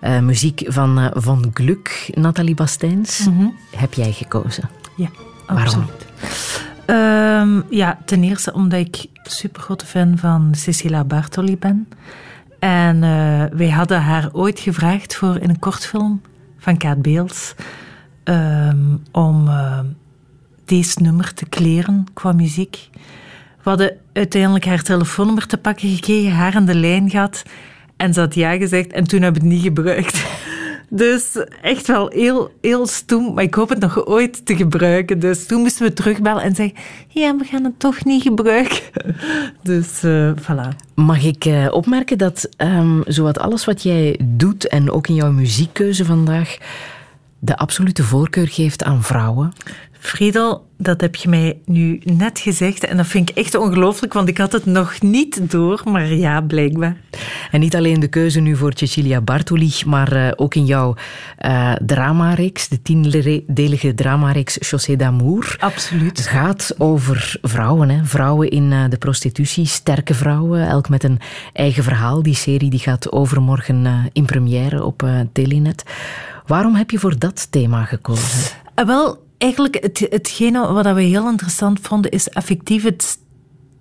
Eh, muziek van Von Gluck, Nathalie Bastijns. Heb jij gekozen? Ja, Waarom? absoluut. Ehm, ja, ten eerste omdat ik super grote fan van Cecilia Bartoli ben. En eh, wij hadden haar ooit gevraagd voor in een kortfilm van Kaat Beels ehm, om deze nummer te kleren qua muziek. We hadden uiteindelijk haar telefoonnummer te pakken gekregen, haar aan de lijn gehad. En ze had ja gezegd en toen heb ik het niet gebruikt. Dus echt wel heel, heel stoem, maar ik hoop het nog ooit te gebruiken. Dus toen moesten we terugbellen en zeggen, ja, we gaan het toch niet gebruiken. Dus eh voilà. Mag ik eh, opmerken dat ehm, zowat alles wat jij doet en ook in jouw muziekkeuze vandaag de absolute voorkeur geeft aan vrouwen? Friedel, dat heb je mij nu net gezegd en dat vind ik echt ongelooflijk, want ik had het nog niet door, maar ja, blijkbaar. En niet alleen de keuze nu voor Cecilia Bartoli, maar eh, ook in jouw eh dramareeks, de tiendelige dramareeks Chaussée d'Amour. Absoluut. Het gaat over vrouwen, hè? vrouwen in eh, de prostitutie, sterke vrouwen, elk met een eigen verhaal. Die serie die gaat overmorgen in première op Telenet. Waarom heb je voor dat thema gekozen? Wel, eigenlijk het, hetgene wat we heel interessant vonden, is effectief het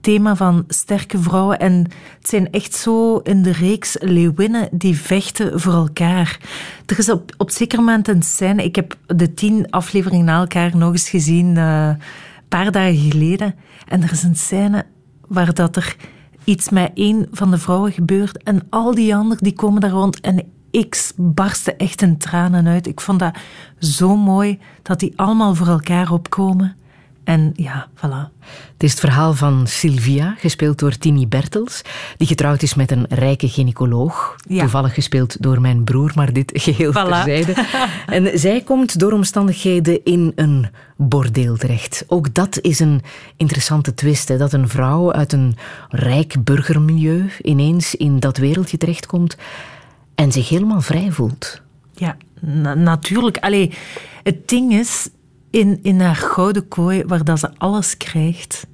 thema van sterke vrouwen. En het zijn echt zo in de reeks leeuwinnen die vechten voor elkaar. Er is op, op zeker moment een scène, ik heb de tien afleveringen na elkaar nog eens gezien, eh, een paar dagen geleden. En er is een scène waar dat er iets met één van de vrouwen gebeurt en al die anderen die komen daar rond en ik barstte echt in tranen uit. Ik vond dat zo mooi dat die allemaal voor elkaar opkomen. En ja, voilà. Het is het verhaal van Sylvia, gespeeld door Tini Bertels, die getrouwd is met een rijke gynaecoloog. Toevallig gespeeld door mijn broer, maar dit geheel Voilà. terzijde. En zij komt door omstandigheden in een bordeel terecht. Ook dat is een interessante twist, hè, dat een vrouw uit een rijk burgermilieu ineens in dat wereldje terechtkomt en zich helemaal vrij voelt. Ja, na- natuurlijk. Allee, het ding is, in, in haar gouden kooi, waar dat ze alles krijgt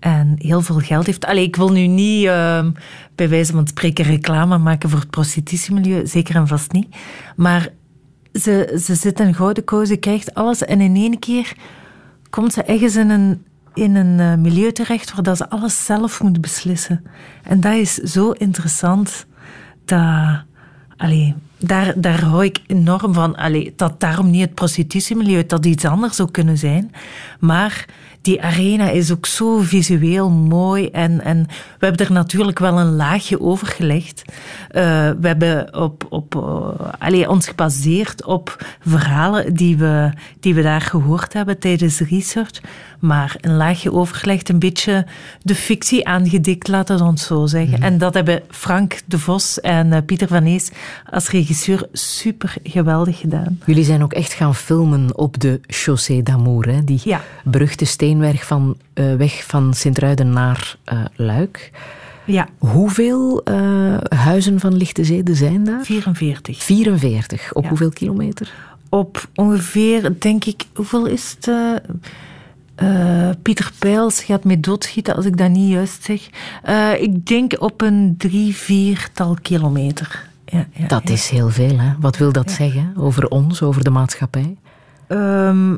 en heel veel geld heeft. Allee, ik wil nu niet ehm, bij wijze van spreken reclame maken voor het prostitutiemilieu, zeker en vast niet. Maar ze, ze zit in gouden kooi, ze krijgt alles en in één keer komt ze ergens in een, in een eh, milieu terecht waar dat ze alles zelf moet beslissen. En dat is zo interessant dat... Allee, daar, daar hou ik enorm van. Allee, dat daarom niet het prostitutiemilieu, dat iets anders zou kunnen zijn. Maar die arena is ook zo visueel mooi. En, en we hebben er natuurlijk wel een laagje over gelegd. Eh, we hebben op, op, eh, allee, ons gebaseerd op verhalen die we, die we daar gehoord hebben tijdens de research. Maar een laagje overgelegd, een beetje de fictie aangedikt, laten we ons zo zeggen. En dat hebben Frank de Vos en eh, Pieter van Ees als regisseur super geweldig gedaan. Jullie zijn ook echt gaan filmen op de Chaussée d'Amour, die Ja. beruchte steenweg van, eh, weg van Sint-Ruiden naar eh, Luik. Ja. Hoeveel eh, huizen van Lichte Zede zijn daar? 44. 44. Op Ja. hoeveel kilometer? Op ongeveer, denk ik, hoeveel is het? Pieter Pijls gaat mee doodschieten als ik dat niet juist zeg. Ik denk op een drie, viertal kilometer. Ja, ja, Dat ja. is heel veel. Hè? Wat wil dat zeggen over ons, over de maatschappij? Ehm,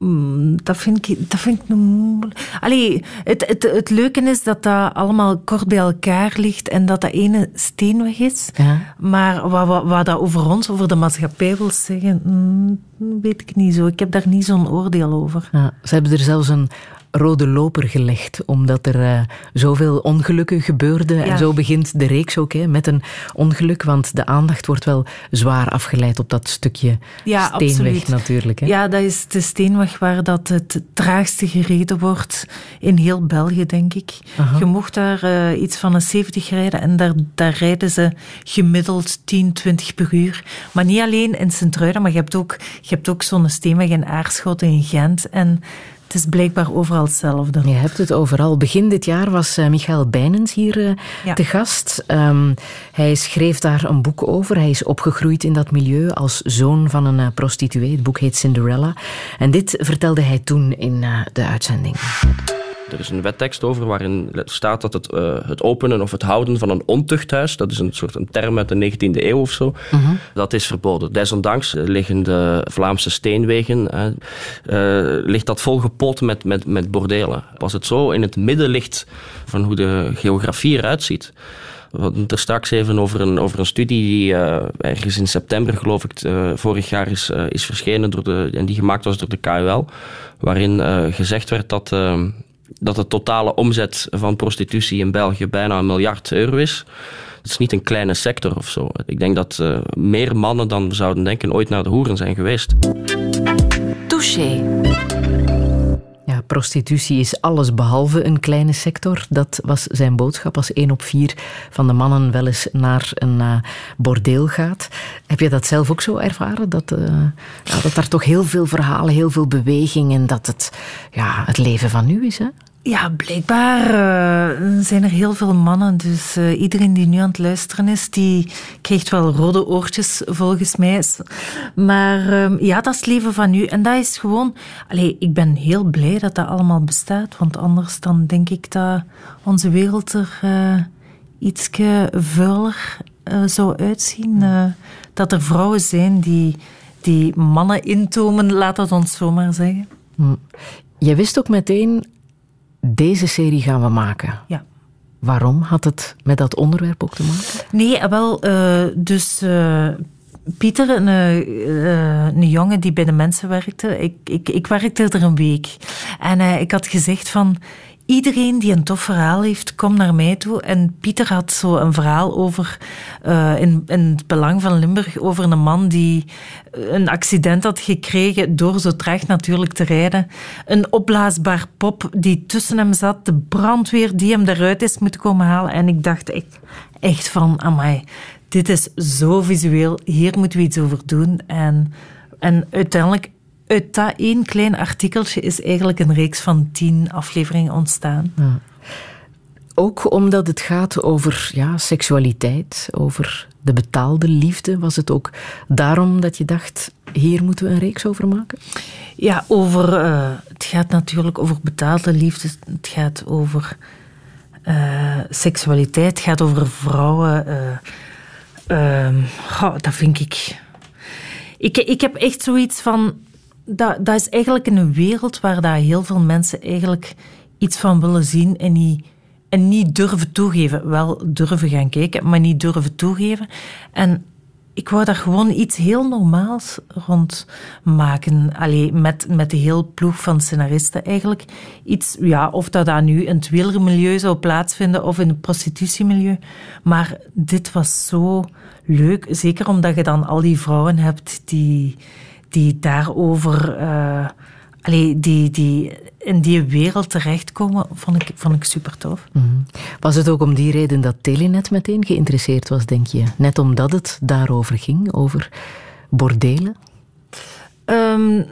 mm, dat vind ik, dat vind ik moeilijk. Allee, het, het, het leuke is dat dat allemaal kort bij elkaar ligt en dat dat ene steenweg is. Ja. Maar wat, wat, wat dat over ons, over de maatschappij wil zeggen, mm, weet ik niet zo. Ik heb daar niet zo'n oordeel over. Ja, ze hebben er zelfs een rode loper gelegd, omdat er eh, zoveel ongelukken gebeurden. Ja. En zo begint de reeks ook hè, met een ongeluk, want de aandacht wordt wel zwaar afgeleid op dat stukje Ja, steenweg absoluut. natuurlijk. Hè. Ja, dat is de steenweg waar dat het traagste gereden wordt in heel België, denk ik. Aha. Je mocht daar eh, iets van een 70 rijden en daar, daar rijden ze gemiddeld 10, 20 per uur. Maar niet alleen in Sint-Truiden, maar je hebt ook, je hebt ook zo'n steenweg in Aarschot in Gent. En het is blijkbaar overal hetzelfde. Je hebt het overal. Begin dit jaar was eh, Michael Bijnens hier eh, Ja. te gast. Ehm, hij schreef daar een boek over. Hij is opgegroeid in dat milieu als zoon van een eh, prostituee. Het boek heet Cinderella. En dit vertelde hij toen in eh, de uitzending. Er is een wettekst over waarin staat dat het, eh, het openen of het houden van een ontuchthuis, dat is een soort een term uit de 19e eeuw of zo, dat is verboden. Desondanks liggen de Vlaamse steenwegen, eh, eh, ligt dat volgepot met, met, met bordelen. Als het zo in het midden ligt van hoe de geografie eruit ziet. We hadden het er straks even over een, over een studie die ergens in september, geloof ik, vorig jaar is, is verschenen door de, en die gemaakt was door de KUL, waarin gezegd werd dat, dat de totale omzet van prostitutie in België bijna een miljard euro is. Het is niet een kleine sector of zo. Ik denk dat eh, meer mannen dan we zouden denken ooit naar de hoeren zijn geweest. Touché. Prostitutie is alles behalve een kleine sector. Dat was zijn boodschap als één op vier van de mannen wel eens naar een eh, bordeel gaat. Heb je dat zelf ook zo ervaren? Dat, eh, dat daar toch heel veel verhalen, heel veel beweging en dat het ja, het leven van nu is, hè? Ja, blijkbaar eh, zijn er heel veel mannen. Dus eh, iedereen die nu aan het luisteren is, die krijgt wel rode oortjes, volgens mij. Maar ehm, ja, dat is het leven van nu. En dat is gewoon... Allee, ik ben heel blij dat dat allemaal bestaat. Want anders dan denk ik dat onze wereld er uh, iets vuiler zou uitzien. Dat er vrouwen zijn die, die mannen intomen, laat dat ons zomaar zeggen. Hm. Je wist ook meteen deze serie gaan we maken. Ja. Waarom had het met dat onderwerp ook te maken? Nee, wel, uh, dus uh, Pieter, een, uh, een jongen die bij de mensen werkte, ik, ik, ik werkte er een week. En ik had gezegd van, iedereen die een tof verhaal heeft, kom naar mij toe. En Pieter had zo een verhaal over, uh, in, in het belang van Limburg, over een man die een accident had gekregen door zo traag natuurlijk te rijden. Een opblaasbaar pop die tussen hem zat, de brandweer die hem eruit is moeten komen halen. En ik dacht echt, echt van, amai, dit is zo visueel, hier moeten we iets over doen. En, en uiteindelijk uit dat één klein artikeltje is eigenlijk een reeks van tien afleveringen ontstaan. Ja. Ook omdat het gaat over ja, seksualiteit, over de betaalde liefde. Was het ook daarom dat je dacht, hier moeten we een reeks over maken? Ja, over, uh, het gaat natuurlijk over betaalde liefde. Het gaat over uh, seksualiteit. Het gaat over vrouwen. Uh, oh, dat vind ik... ik... Ik heb echt zoiets van... Dat, dat is eigenlijk een wereld waar dat heel veel mensen eigenlijk iets van willen zien en niet en niet durven toegeven. Wel durven gaan kijken, maar niet durven toegeven. En ik wou daar gewoon iets heel normaals rond maken. Allee, met, met de heel ploeg van scenaristen eigenlijk. Iets, ja, of dat dan nu in het wielermilieu zou plaatsvinden of in het prostitutiemilieu. Maar dit was zo leuk. Zeker omdat je dan al die vrouwen hebt die, die daarover... Uh, die, die in die wereld terechtkomen, vond ik, vond ik super tof. Mm Was het ook om die reden dat Telenet meteen geïnteresseerd was, denk je? Net omdat het daarover ging, over bordelen? Um,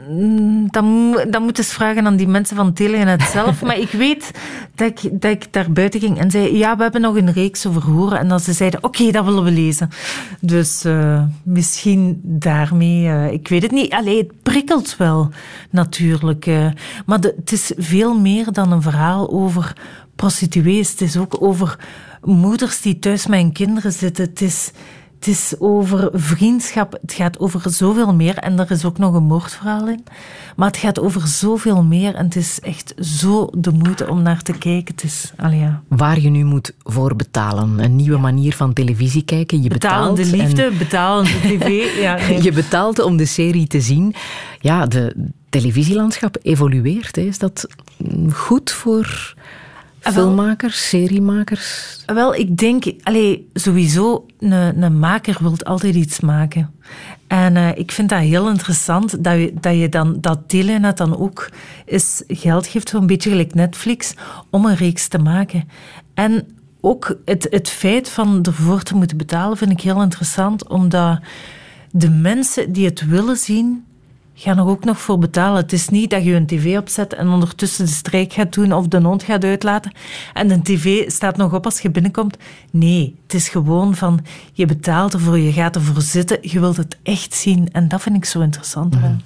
dan, dan moet je eens vragen aan die mensen van Telenet zelf. maar ik weet dat ik, dat ik daar buiten ging en zei: Ja, we hebben nog een reeks over horen. En dan ze zeiden: Oké, okay, dat willen we lezen. Dus uh, misschien daarmee. Uh, ik weet het niet. Allee, het prikkelt wel natuurlijk. Uh, maar de, het is veel meer dan een verhaal over prostituees. Het is ook over moeders die thuis met hun kinderen zitten. Het is het is over vriendschap, het gaat over zoveel meer. En er is ook nog een moordverhaal in. Maar het gaat over zoveel meer en het is echt zo de moeite om naar te kijken. Het is, ja. Waar je nu moet voor betalen. Een nieuwe manier van televisie kijken. Je betalende betaalt liefde, en... betalende tv. Ja, nee. Je betaalt om de serie te zien. Ja, de televisielandschap evolueert. Hè. Is dat goed voor filmmakers, seriemakers? Wel, ik denk, allee, sowieso, een, een maker wil altijd iets maken. En uh, ik vind dat heel interessant dat je, dat je dan, dat Telenet dan ook eens geld geeft, zo'n beetje gelijk Netflix, om een reeks te maken. En ook het, het feit van ervoor te moeten betalen vind ik heel interessant, omdat de mensen die het willen zien, gaan er ook nog voor betalen. Het is niet dat je een tv opzet en ondertussen de strijk gaat doen of de hond gaat uitlaten en de tv staat nog op als je binnenkomt. Nee, het is gewoon van je betaalt ervoor, je gaat ervoor zitten, je wilt het echt zien en dat vind ik zo interessant. Mm.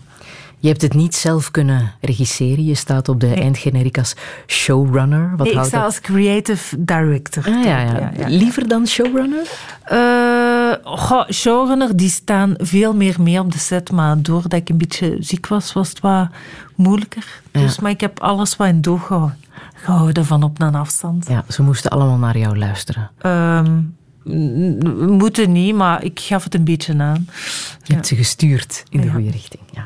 Je hebt het niet zelf kunnen regisseren. Je staat op de nee. eindgeneriek als showrunner. Wat nee, ik sta als creative director. Ah, ja, ja. Ja, Liever dan showrunner? Uh, goh, showrunner, die staan veel meer mee op de set. Maar doordat ik een beetje ziek was, was het wat moeilijker. Dus, maar ik heb alles wat in doog gehouden van op een afstand. Ja, ze moesten allemaal naar jou luisteren. Um, moeten niet, maar ik gaf het een beetje aan. Je hebt ze gestuurd in de goede richting. Ja.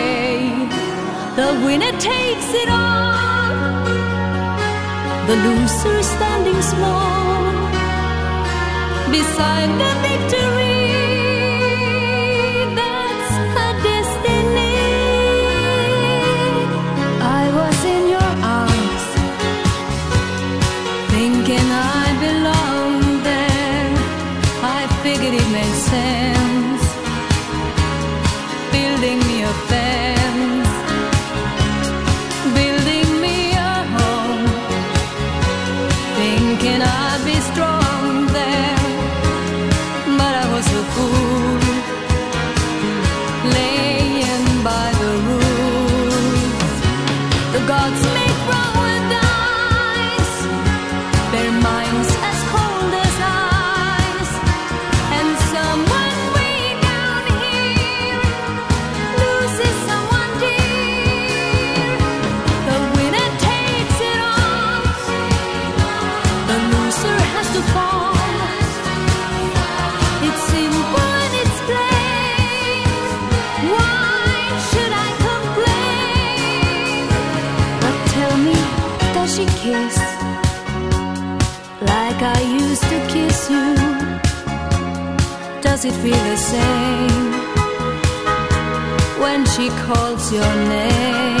The winner takes it all. The loser is standing small beside the victory. Does it feel the same when she calls your name?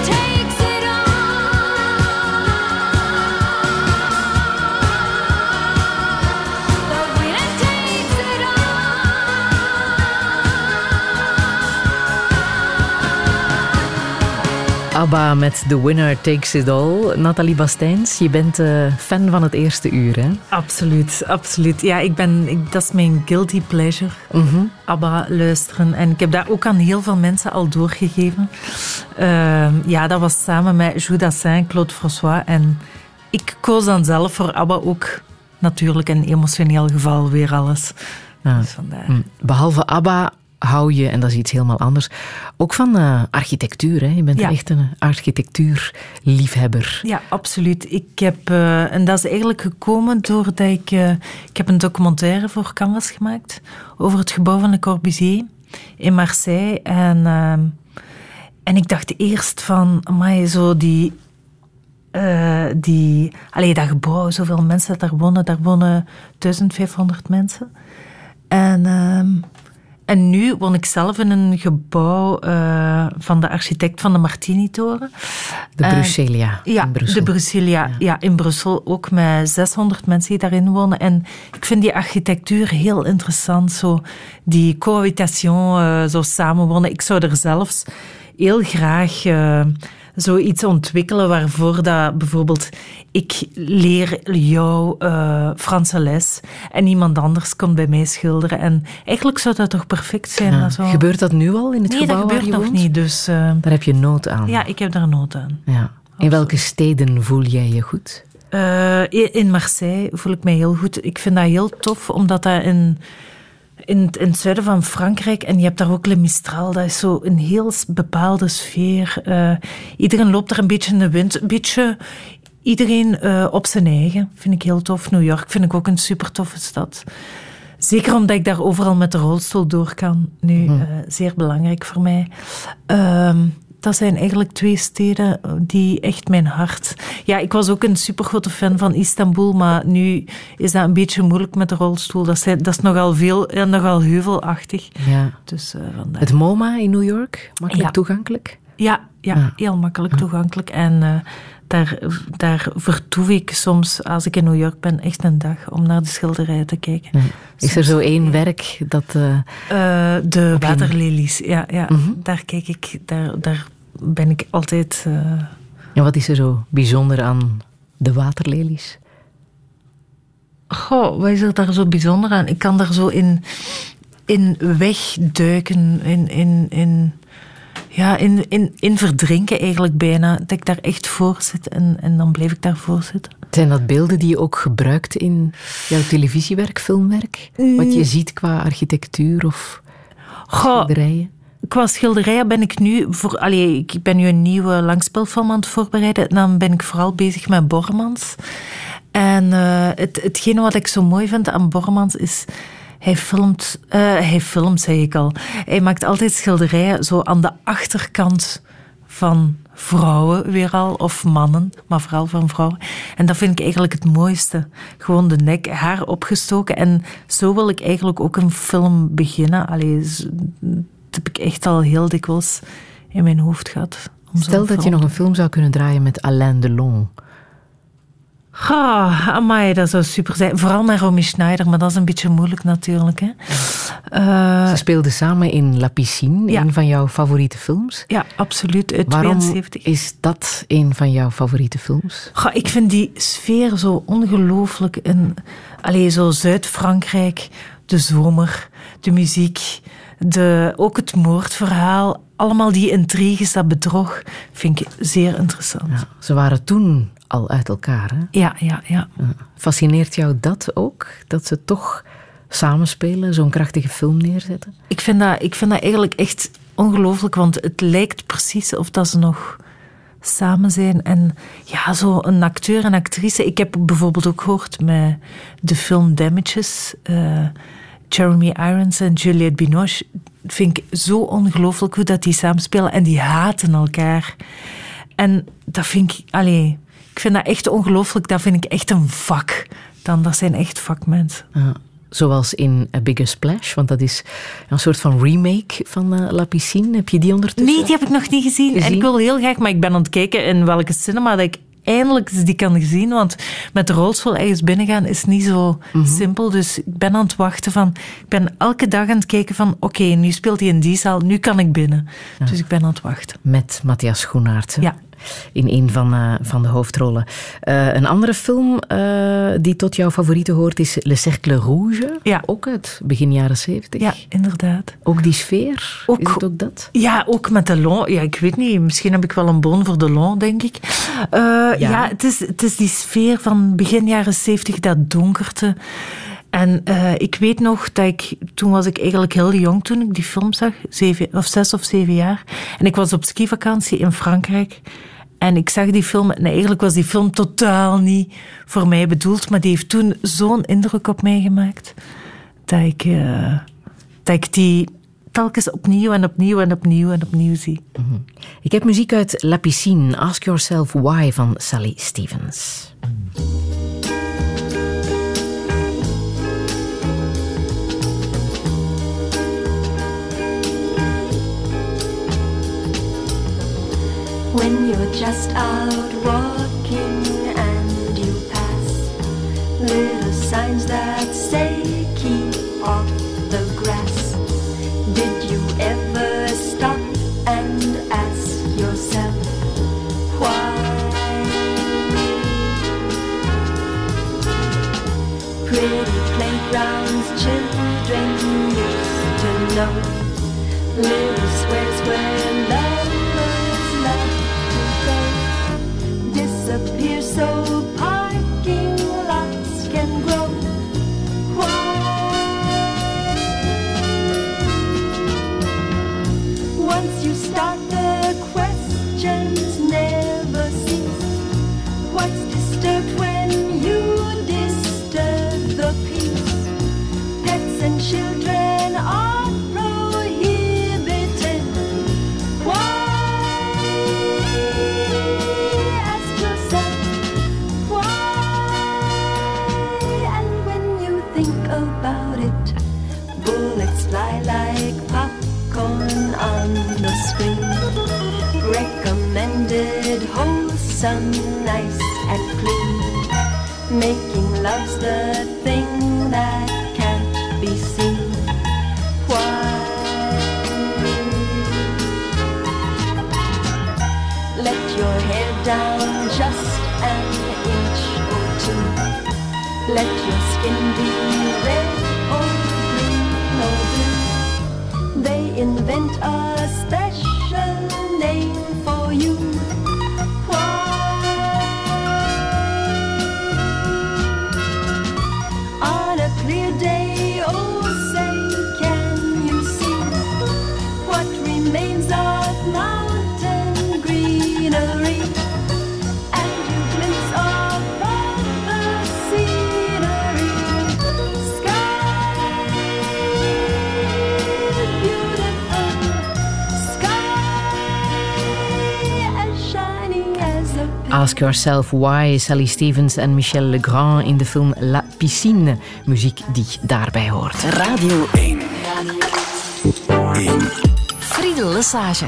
ABBA met The Winner Takes It All. Nathalie Bastijns, je bent eh, fan van het eerste uur, hè? Absoluut, absoluut. Ja, ik ben, ik, dat is mijn guilty pleasure. Mhm. ABBA luisteren. En ik heb dat ook aan heel veel mensen al doorgegeven. Ehm, ja, dat was samen met Jules Dassin, Claude François. En ik koos dan zelf voor ABBA ook natuurlijk een emotioneel geval weer alles. Ja. Dus. Hm. Behalve ABBA hou je, en dat is iets helemaal anders, ook van eh, architectuur. Hè? Je bent Ja. echt een architectuurliefhebber. Ja, absoluut. Ik heb, eh, en dat is eigenlijk gekomen doordat ik... eh, ik heb een documentaire voor Canvas gemaakt over het gebouw van Le Corbusier in Marseille. En, ehm, en ik dacht eerst van, amai, zo die... die allee, dat gebouw, zoveel mensen dat daar wonen. Daar wonen 1500 mensen. En... en nu woon ik zelf in een gebouw eh, van de architect van de Martini-toren. De Bruxellia ja, in Brussel. de Bruxellia ja. in Brussel. Ook met 600 mensen die daarin wonen. En ik vind die architectuur heel interessant. Zo die cohabitation, eh, zo samenwonen. Ik zou er zelfs heel graag eh, zoiets ontwikkelen waarvoor dat bijvoorbeeld ik leer jou eh, Franse les en iemand anders komt bij mij schilderen. En eigenlijk zou dat toch perfect zijn? Ja. zo- Gebeurt dat nu al in het nee, gebouw dat gebeurt nog woont? niet. Dus eh, Daar heb je nood aan. ja, ik heb daar nood aan. Ja. In welke steden voel jij je goed? Eh, in Marseille voel ik mij heel goed. Ik vind dat heel tof, omdat dat in, in, het- in het zuiden van Frankrijk... En je hebt daar ook Le Mistral, dat is zo een heel bepaalde sfeer. Eh, iedereen loopt daar een beetje in de wind. Een beetje iedereen eh, op zijn eigen. Vind ik heel tof. New York vind ik ook een super toffe stad. Zeker omdat ik daar overal met de rolstoel door kan. Nu, eh, zeer belangrijk voor mij. Ehm, dat zijn eigenlijk twee steden die echt mijn hart... Ja, ik was ook een supergrote fan van Istanbul, maar nu is dat een beetje moeilijk met de rolstoel. Dat, zijn, dat is nogal, veel, ja, nogal heuvelachtig. Ja. Dus eh, vandaar. Het MoMA in New York, makkelijk Ja. toegankelijk? Ja, ja, Ja. heel makkelijk toegankelijk. En eh, daar, daar vertoef ik soms, als ik in New York ben, echt een dag om naar de schilderijen te kijken. Is er zo één werk dat... eh, Eh, de waterlelies, ja. ja. Mhm. Daar kijk ik, daar, daar ben ik altijd... eh, en wat is er zo bijzonder aan de waterlelies? Goh, wat is er daar zo bijzonder aan? Ik kan daar zo in, in wegduiken, in, in, in, ja, in, in, in verdrinken eigenlijk bijna. Dat ik daar echt voor zit en, en dan blijf ik daarvoor zitten. Zijn dat beelden die je ook gebruikt in jouw televisiewerk, filmwerk? Wat je ziet qua architectuur of schilderijen? qua schilderijen ben ik nu... Voor, allee, ik ben nu een nieuwe langspeelfilm aan het voorbereiden. En dan ben ik vooral bezig met Bormans. En eh, het, hetgene wat ik zo mooi vind aan Bormans is... Hij filmt, eh, hij filmt, zei ik al. Hij maakt altijd schilderijen zo aan de achterkant van vrouwen weer al, of mannen, maar vooral van vrouwen. En dat vind ik eigenlijk het mooiste. Gewoon de nek, haar opgestoken. En zo wil ik eigenlijk ook een film beginnen. Allee, dat heb ik echt al heel dikwijls in mijn hoofd gehad. Stel dat je nog een film zou kunnen draaien met Alain Delon. Ah, amai, dat zou super zijn. Vooral met Romy Schneider, maar dat is een beetje moeilijk natuurlijk. Hè. Eh, Ze speelden samen in La Piscine, Ja. een van jouw favoriete films. ja, absoluut. Uit Waarom 72. is dat een van jouw favoriete films? Goh, ik vind die sfeer zo ongelooflijk. In, zo Zuid-Frankrijk, de zomer, de muziek, de, ook het moordverhaal. Allemaal die intriges, dat bedrog, vind ik zeer interessant. Ze waren toen al uit elkaar. Hè? Ja, ja, ja. Fascineert jou dat ook? Dat ze toch samenspelen, zo'n krachtige film neerzetten? Ik vind dat, ik vind dat eigenlijk echt ongelooflijk, want het lijkt precies of dat ze nog samen zijn. En ja, zo een acteur en actrice. Ik heb bijvoorbeeld ook gehoord met de film Damages. eh, Jeremy Irons en Juliette Binoche. Vind ik zo ongelooflijk hoe dat die samenspelen. En die haten elkaar. En dat vind ik... Allee, ik vind dat echt ongelooflijk. Dat vind ik echt een vak. Dan, dat zijn echt vakmensen. Ja, zoals in A Bigger Splash, want dat is een soort van remake van eh, La Piscine. Heb je die ondertussen? Nee, die heb ik nog niet gezien. En ik wil heel graag, maar ik ben aan het kijken in welke cinema dat ik eindelijk die kan zien. Want met de rolstoel ergens binnengaan is niet zo Mhm. simpel. Dus ik ben aan het wachten van... Ik ben elke dag aan het kijken van... Oké, nu speelt hij in die zaal, nu kan ik binnen. Dus ik ben aan het wachten. Met Matthias Schoenaerts. Ja. In een van, eh, van de hoofdrollen. Eh, een andere film eh, die tot jouw favorieten hoort is Le Cercle Rouge. Ja. Ook uit begin jaren zeventig. Ja, inderdaad. Ook die sfeer? Ook- is het ook dat? Ja, ook met de Delon. Ja, ik weet niet. Misschien heb ik wel een bon voor de Delon, denk ik. Eh, ja, het, is, het is die sfeer van begin jaren zeventig, dat donkerte. En ik weet nog dat ik... Toen was ik eigenlijk heel jong toen ik die film zag. Zeven, of zes of zeven jaar. En ik was op skivakantie in Frankrijk. En ik zag die film en eigenlijk was die film totaal niet voor mij bedoeld. Maar die heeft toen zo'n indruk op mij gemaakt. Dat ik, eh, dat ik die telkens opnieuw en opnieuw en opnieuw en opnieuw zie. Ik heb muziek uit La Piscine, Ask Yourself Why van Sally Stevens. When you're just out walking and you pass little signs that say keep off Yourself Why, Sally Stevens en Michel Legrand in de film La Piscine. Muziek die daarbij hoort. Radio 1. Friedel Lesage.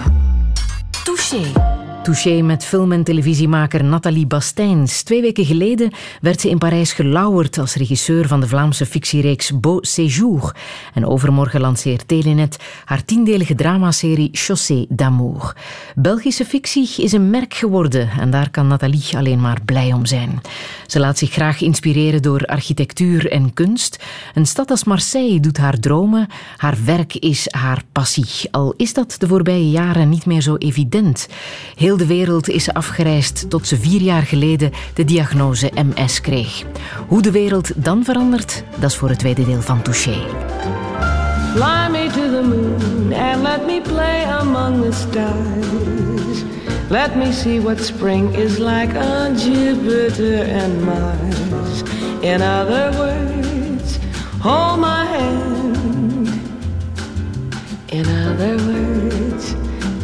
Touché. Touché met film- en televisiemaker Nathalie Bastijns. Twee weken geleden werd ze in Parijs gelauwerd als regisseur van de Vlaamse fictiereeks Beau Séjour. En overmorgen lanceert Telenet haar tiendelige dramaserie Chaussée d'Amour. Belgische fictie is een merk geworden en daar kan Nathalie alleen maar blij om zijn. Ze laat zich graag inspireren door architectuur en kunst. Een stad als Marseille doet haar dromen. Haar werk is haar passie. Al is dat de voorbije jaren niet meer zo evident. Heel de wereld is ze afgereisd tot ze vier jaar geleden de diagnose MS kreeg. Hoe de wereld dan verandert, dat is voor het tweede deel van Touché. Fly me to the moon and let me play among the stars. Let me see what spring is like on Jupiter and Mars. In other words, hold my hand. In other words,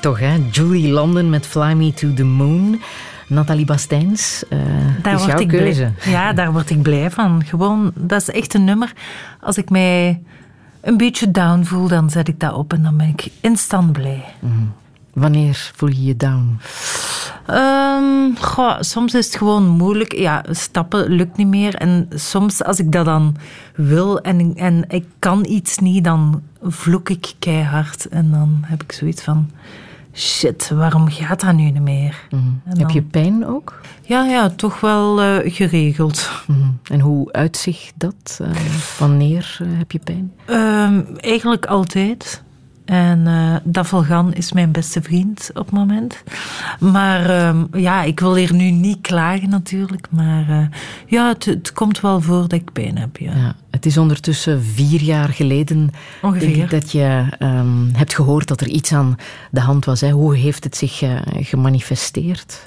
Toch, hè? Julie London met Fly Me to the Moon. Nathalie Bastijns, uh, daar is word jouw ik keuze. Blij. Ja, daar word ik blij van. Gewoon, dat is echt een nummer. Als ik mij een beetje down voel, dan zet ik dat op en dan ben ik instant blij. Mm. Wanneer voel je je down? Um, goh, soms is het gewoon moeilijk. Ja, stappen lukt niet meer. En soms als ik dat dan wil en, en ik kan iets niet, dan vloek ik keihard. En dan heb ik zoiets van... Shit, waarom gaat dat nu niet meer? Mm. Dan... Heb je pijn ook? Ja, ja toch wel uh, geregeld. Mm. En hoe uitzicht dat? Uh, wanneer uh, heb je pijn? Um, eigenlijk altijd. En uh, Davalgan is mijn beste vriend op het moment. Maar um, ja, ik wil hier nu niet klagen natuurlijk. Maar uh, ja, het, het, komt wel voor dat ik pijn heb. Ja. ja het is ondertussen vier jaar geleden dat je um, hebt gehoord dat er iets aan de hand was. Hè. Hoe heeft het zich uh, gemanifesteerd?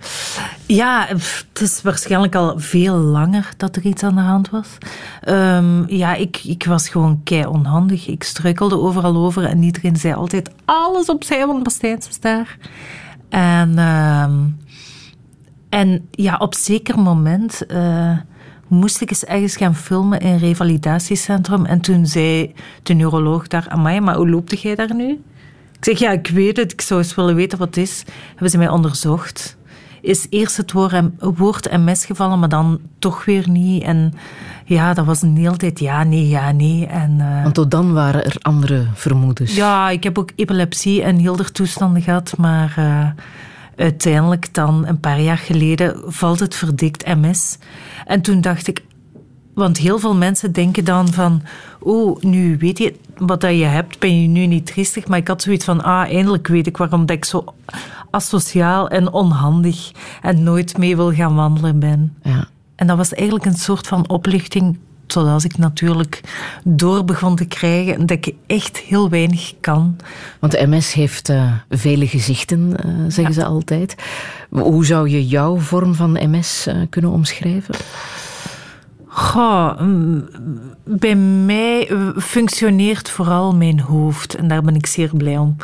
Ja, het is waarschijnlijk al veel langer dat er iets aan de hand was. Um, ja, ik, ik was gewoon kei onhandig. Ik struikelde overal over en iedereen zei altijd alles opzij, want Bastijns was daar. En, um, en ja, op zeker moment uh, moest ik eens ergens gaan filmen in een revalidatiecentrum. En toen zei de neuroloog daar, amai, maar hoe loopt jij daar nu? Ik zeg, ja, ik weet het, ik zou eens willen weten wat het is. Hebben ze mij onderzocht. Is eerst het woord, woord MS gevallen, maar dan toch weer niet. En ja, dat was een hele tijd ja, nee, ja, nee. En, uh, Want tot dan waren er andere vermoedens. Ja, ik heb ook epilepsie en heel de toestanden gehad, maar uh, uiteindelijk dan, een paar jaar geleden, valt het verdikt MS. En toen dacht ik, Want heel veel mensen denken dan van... Oh, nu weet je wat dat je hebt, ben je nu niet triestig. Maar ik had zoiets van... Ah, eindelijk weet ik waarom dat ik zo asociaal en onhandig... en nooit mee wil gaan wandelen ben. Ja. En dat was eigenlijk een soort van oplichting... Zoals ik natuurlijk door begon te krijgen... dat ik echt heel weinig kan. Want de MS heeft uh, vele gezichten, uh, zeggen ja. ze altijd. Hoe zou je jouw vorm van MS uh, kunnen omschrijven? Goh, bij mij functioneert vooral mijn hoofd en daar ben ik zeer blij om.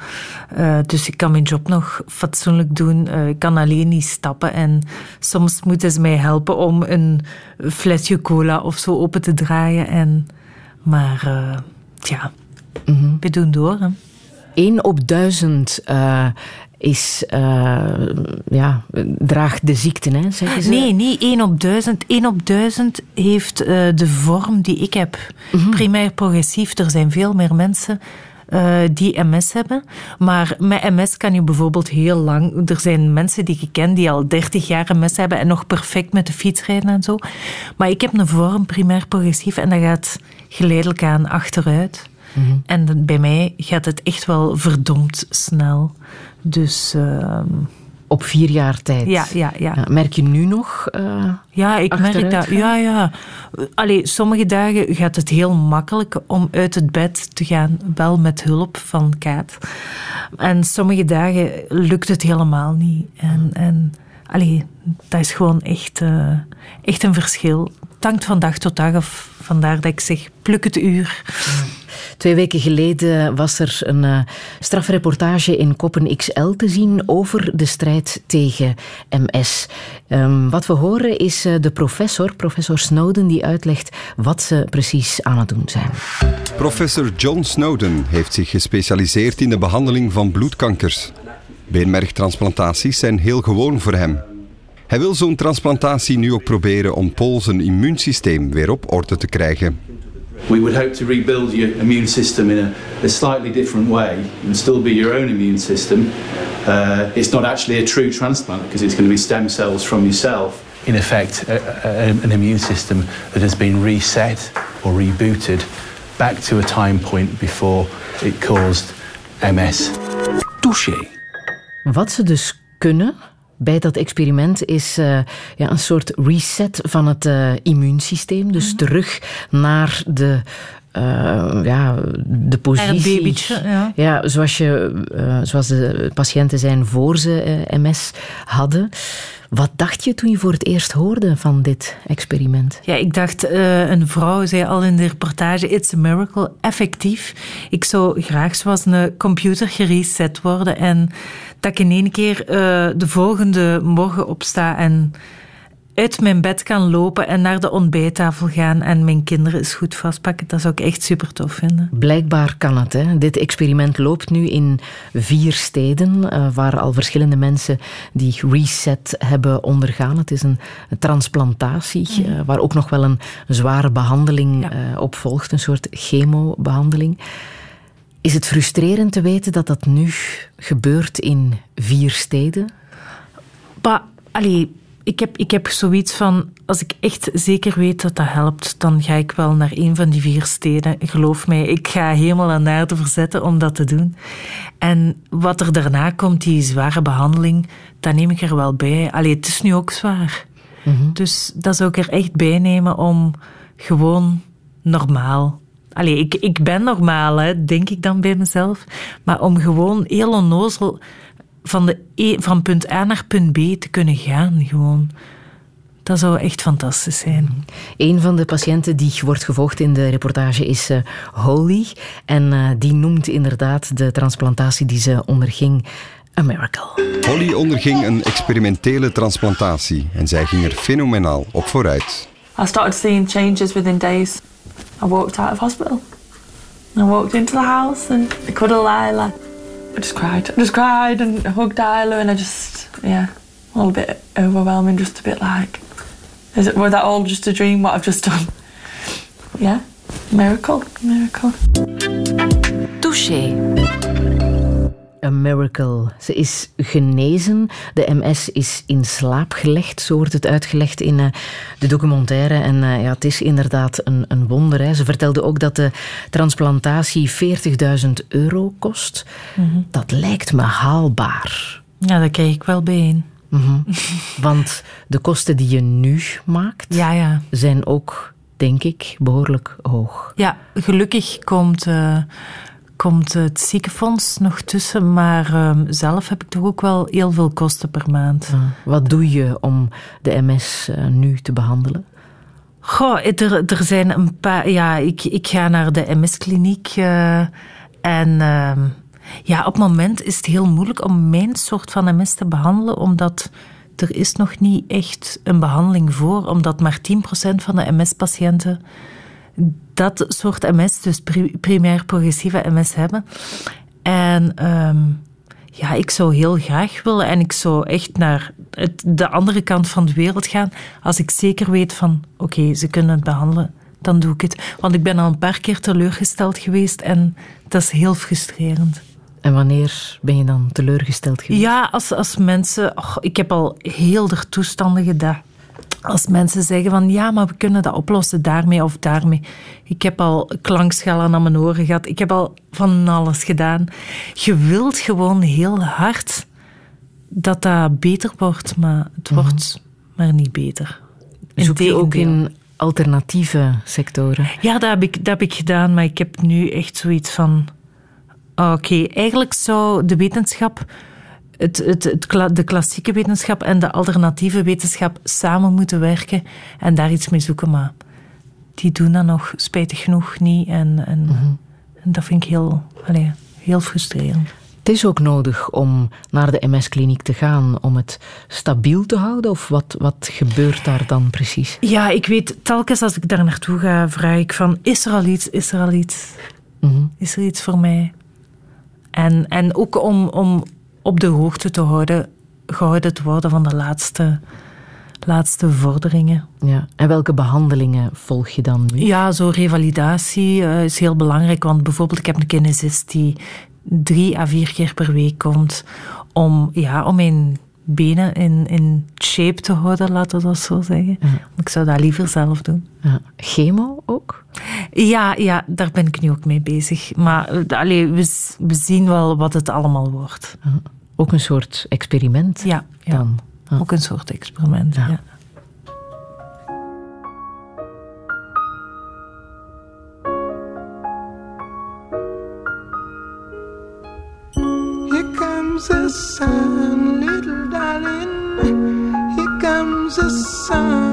Uh, dus ik kan mijn job nog fatsoenlijk doen. Uh, ik kan alleen niet stappen en soms moeten ze mij helpen om een flesje cola of zo open te draaien. En, maar uh, ja, mm -hmm. we doen door. Hè. 1 op duizend is, uh, ja, draagt de ziekte, hè, zeggen ze? Nee, niet 1 op 1000. 1 op 1000 heeft uh, de vorm die ik heb. Mm -hmm. Primair progressief. Er zijn veel meer mensen uh, die MS hebben. Maar met MS kan je bijvoorbeeld heel lang... Er zijn mensen die ik ken die al 30 jaar MS hebben en nog perfect met de fiets rijden en zo. Maar ik heb een vorm primair progressief en dat gaat geleidelijk aan achteruit. Mm -hmm. En bij mij gaat het echt wel verdomd snel. Dus... Uh, op vier jaar tijd. Ja, ja, ja. ja merk je nu nog? Uh, ja, ik merk dat. Ja, ja. Allee, sommige dagen gaat het heel makkelijk om uit het bed te gaan, wel met hulp van Kaat. En sommige dagen lukt het helemaal niet. En, en allee, dat is gewoon echt, uh, echt een verschil. Het hangt van dag tot dag af. Vandaar dat ik zeg, pluk het uur. Twee weken geleden was er een uh, strafreportage in Koppen XL te zien over de strijd tegen MS. Um, wat we horen is uh, de professor, professor Snowden, die uitlegt wat ze precies aan het doen zijn. Professor John Snowden heeft zich gespecialiseerd in de behandeling van bloedkankers. Beenmergtransplantaties zijn heel gewoon voor hem. Hij wil zo'n transplantatie nu ook proberen om Paul zijn immuunsysteem weer op orde te krijgen. We would hope to rebuild your immune system in a, a slightly different way. and still be your own immune system. Uh, it's not actually a true transplant because it's going to be stem cells from yourself. In effect, a, a, an immune system that has been reset or rebooted back to a time point before it caused MS. Touché. Wat ze dus kunnen bij dat experiment is uh, ja, een soort reset van het uh, immuunsysteem. Dus mm -hmm. terug naar de. Uh, ja, de positie. babytje, ja. ja. zoals, je, zoals de patiënten zijn voor ze MS hadden. Wat dacht je toen je voor het eerst hoorde van dit experiment? Ja, ik dacht, uh, een vrouw zei al in de reportage, it's a miracle, effectief. Ik zou graag zoals een computer gereset worden en dat ik in één keer uh, de volgende morgen opsta en uit mijn bed kan lopen en naar de ontbijttafel gaan en mijn kinderen eens goed vastpakken. Dat zou ik echt super tof vinden. Blijkbaar kan het. Hè? Dit experiment loopt nu in vier steden uh, waar al verschillende mensen die reset hebben ondergaan. Het is een transplantatie mm. uh, waar ook nog wel een zware behandeling ja. uh, op volgt, een soort chemobehandeling. Is het frustrerend te weten dat dat nu gebeurt in vier steden? Bah, allee, ik heb, ik heb zoiets van, als ik echt zeker weet dat dat helpt, dan ga ik wel naar een van die vier steden. Geloof mij, ik ga helemaal aan aarde verzetten om dat te doen. En wat er daarna komt, die zware behandeling, dat neem ik er wel bij. Allee, het is nu ook zwaar. Mm-hmm. Dus dat zou ik er echt bij nemen om gewoon normaal Allee, ik, ik ben normaal, hè, denk ik dan bij mezelf. Maar om gewoon heel onnozel van, de e, van punt A naar punt B te kunnen gaan, gewoon. Dat zou echt fantastisch zijn. Een van de patiënten die wordt gevolgd in de reportage is uh, Holly. En uh, die noemt inderdaad de transplantatie die ze onderging a miracle. Holly onderging een experimentele transplantatie en zij ging er fenomenaal op vooruit. I started seeing changes within days. I walked out of hospital. I walked into the house and I cuddled Isla. I just cried. I just cried and hugged Isla and I just, yeah, a little bit overwhelming, just a bit like, is it, was that all just a dream, what I've just done? Yeah, miracle, miracle. Touché. A Miracle. Ze is genezen. De MS is in slaap gelegd. Zo wordt het uitgelegd in uh, de documentaire. En uh, ja, het is inderdaad een, een wonder. Hè. Ze vertelde ook dat de transplantatie 40.000 euro kost. Mm -hmm. Dat lijkt me haalbaar. Ja, daar krijg ik wel bijeen. Mm -hmm. Want de kosten die je nu maakt, ja, ja. zijn ook, denk ik, behoorlijk hoog. Ja, gelukkig komt... Uh, komt het ziekenfonds nog tussen, maar uh, zelf heb ik toch ook wel heel veel kosten per maand. Ja. Wat doe je om de MS uh, nu te behandelen? Goh, er, er zijn een paar. Ja, ik, ik ga naar de MS-kliniek uh, en. ja, op het moment is het heel moeilijk om mijn soort van MS te behandelen, omdat er is nog niet echt een behandeling voor, omdat maar 10% van de MS-patiënten dat soort MS, dus primair progressieve MS hebben. En um, ja, ik zou heel graag willen en ik zou echt naar het, de andere kant van de wereld gaan als ik zeker weet van oké, okay, ze kunnen het behandelen, dan doe ik het. Want ik ben al een paar keer teleurgesteld geweest en dat is heel frustrerend. En wanneer ben je dan teleurgesteld geweest? Ja, als, als mensen... Ik heb al heel de toestanden gedaan als mensen zeggen van ja, maar we kunnen dat oplossen daarmee of daarmee. Ik heb al klankschellen aan mijn oren gehad. Ik heb al van alles gedaan. Je wilt gewoon heel hard dat dat beter wordt, maar het wordt mm -hmm. maar niet beter. Zoek je ook in alternatieve sectoren? Ja, dat heb, ik, dat heb ik gedaan, maar ik heb nu echt zoiets van... Oké, okay, eigenlijk zou de wetenschap het, het, het, de klassieke wetenschap en de alternatieve wetenschap samen moeten werken en daar iets mee zoeken. Maar die doen dat nog spijtig genoeg niet. En, en, mm -hmm. en dat vind ik heel, allez, heel frustrerend. Het is ook nodig om naar de MS-kliniek te gaan om het stabiel te houden? Of wat, wat gebeurt daar dan precies? Ja, ik weet, telkens als ik daar naartoe ga, vraag ik van... Is er al iets? Is er al iets? Mm -hmm. Is er iets voor mij? En, en ook om, om op de hoogte te houden, gehouden te worden van de laatste, laatste vorderingen. Ja. En welke behandelingen volg je dan nu? Ja, zo revalidatie uh, is heel belangrijk. Want bijvoorbeeld, ik heb een kinesist die drie à vier keer per week komt om, ja, om mijn benen in, in shape te houden, laten we dat zo zeggen. Ja. Ik zou dat liever zelf doen. Ja. Chemo ook? Ja, ja, daar ben ik nu ook mee bezig. Maar allee, we, we zien wel wat het allemaal wordt. Ja. Ook een soort experiment ja, ja. dan? Ook een soort experiment, ja. Here comes the sun, little darling. Here comes the sun.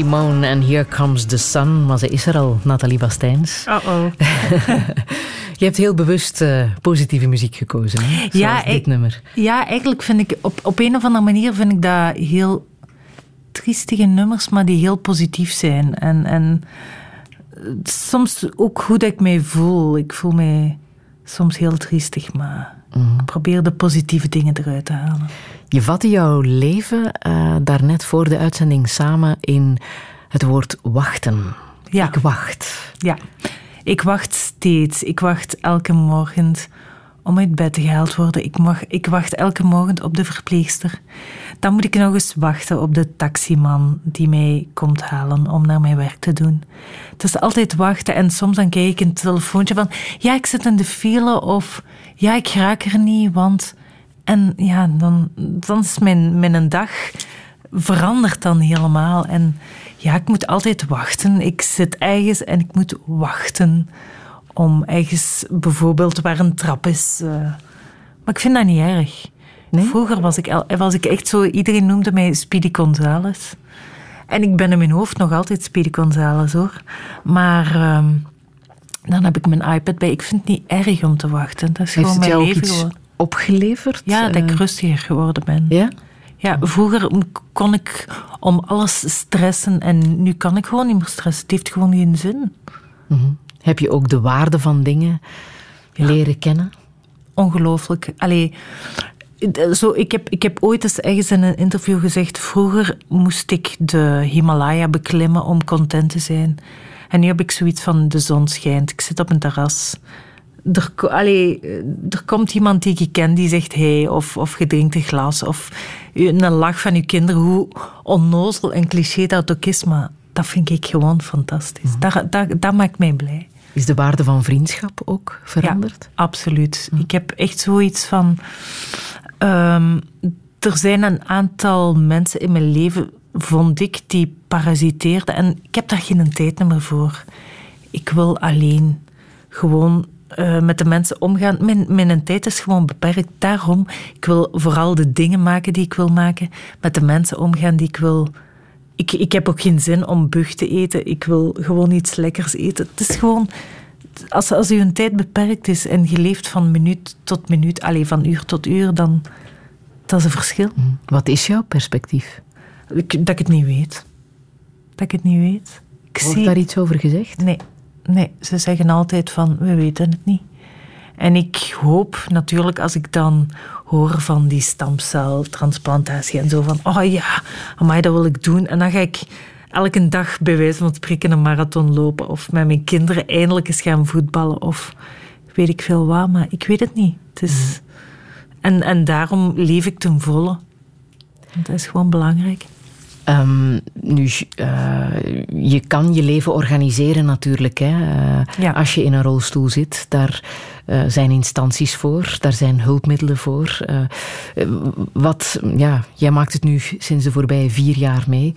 Simone en Here Comes the Sun. Maar ze is er al, Nathalie Bastijns. Uh-oh. Je hebt heel bewust eh, positieve muziek gekozen, hè? Zoals Ja, dit ik- nummer. Ja, eigenlijk vind ik op, op een of andere manier vind ik dat heel triestige nummers, maar die heel positief zijn. En, en soms ook hoe dat ik mij voel. Ik voel mij soms heel triestig, maar ik probeer de positieve dingen eruit te halen. Je vatte jouw leven eh, daarnet voor de uitzending samen in het woord wachten. Ja. Ik wacht. Ja, ik wacht steeds. Ik wacht elke morgen om uit bed gehaald te worden. Ik, mag, ik wacht elke morgen op de verpleegster. Dan moet ik nog eens wachten op de taximan die mij komt halen om naar mijn werk te doen. Het is altijd wachten en soms dan krijg ik een telefoontje van ja, ik zit in de file of ja, ik raak er niet, want... En ja, dan, dan is mijn, mijn dag verandert dan helemaal. En ja, ik moet altijd wachten. Ik zit ergens en ik moet wachten om ergens bijvoorbeeld waar een trap is. eh. Maar ik vind dat niet erg. Vroeger was ik, was ik echt zo... Iedereen noemde mij Speedy Gonzales. En ik ben in mijn hoofd nog altijd Speedy Gonzales, hoor. Maar ehm, dan heb ik mijn iPad bij. Ik vind het niet erg om te wachten. Dat is Heeft gewoon mijn leven iets opgeleverd? Ja, dat ik Eh, rustiger geworden ben. Ja? Ja, vroeger kon ik om alles stressen en nu kan ik gewoon niet meer stressen. Het heeft gewoon geen zin. Mhm. Heb je ook de waarde van dingen leren kennen? Ongelooflijk. Allee, zo, ik, heb, ik heb ooit eens ergens in een interview gezegd... Vroeger moest ik de Himalaya beklimmen om content te zijn. En nu heb ik zoiets van de zon schijnt. Ik zit op een terras. Er, allee, er komt iemand die ik ken die zegt hey, of, of je drinkt een glas. Of een lach van je kinderen. Hoe onnozel en cliché dat ook is, maar dat vind ik gewoon fantastisch. Dat, dat, dat maakt mij blij. Is de waarde van vriendschap ook veranderd? Ja, absoluut. Ik heb echt zoiets van... ehm, er zijn een aantal mensen in mijn leven, vond ik, die parasiteerden. En ik heb daar geen tijd meer voor. Ik wil alleen gewoon eh, met de mensen omgaan. Mijn, mijn tijd is gewoon beperkt. Daarom, ik wil vooral de dingen maken die ik wil maken. Met de mensen omgaan die ik wil... Ik, ik heb ook geen zin om bug te eten. Ik wil gewoon iets lekkers eten. Het is gewoon... Als, als uw tijd beperkt is en je leeft van minuut tot minuut, alleen van uur tot uur, dan... Dat is een verschil. Wat is jouw perspectief? Ik- dat ik het niet weet. Dat ik het niet weet. Ik Wordt daar iets over gezegd? Nee, nee, ze zeggen altijd van, we weten het niet. En ik hoop natuurlijk als ik dan hoor van die stamceltransplantatie en zo van, oh ja, amai, dat wil ik doen. En dan ga ik elke dag bij wijze van spreken een marathon lopen of met mijn kinderen eindelijk eens gaan voetballen of weet ik veel wat, maar ik weet het niet. Het is, en, en daarom leef ik ten volle. Dat is gewoon belangrijk. Ehm, nu, eh, je kan je leven organiseren natuurlijk. Hè. Eh, Als je in een rolstoel zit, daar eh, zijn instanties voor, daar zijn hulpmiddelen voor. Wat, ja, jij maakt het nu sinds de voorbije vier jaar mee.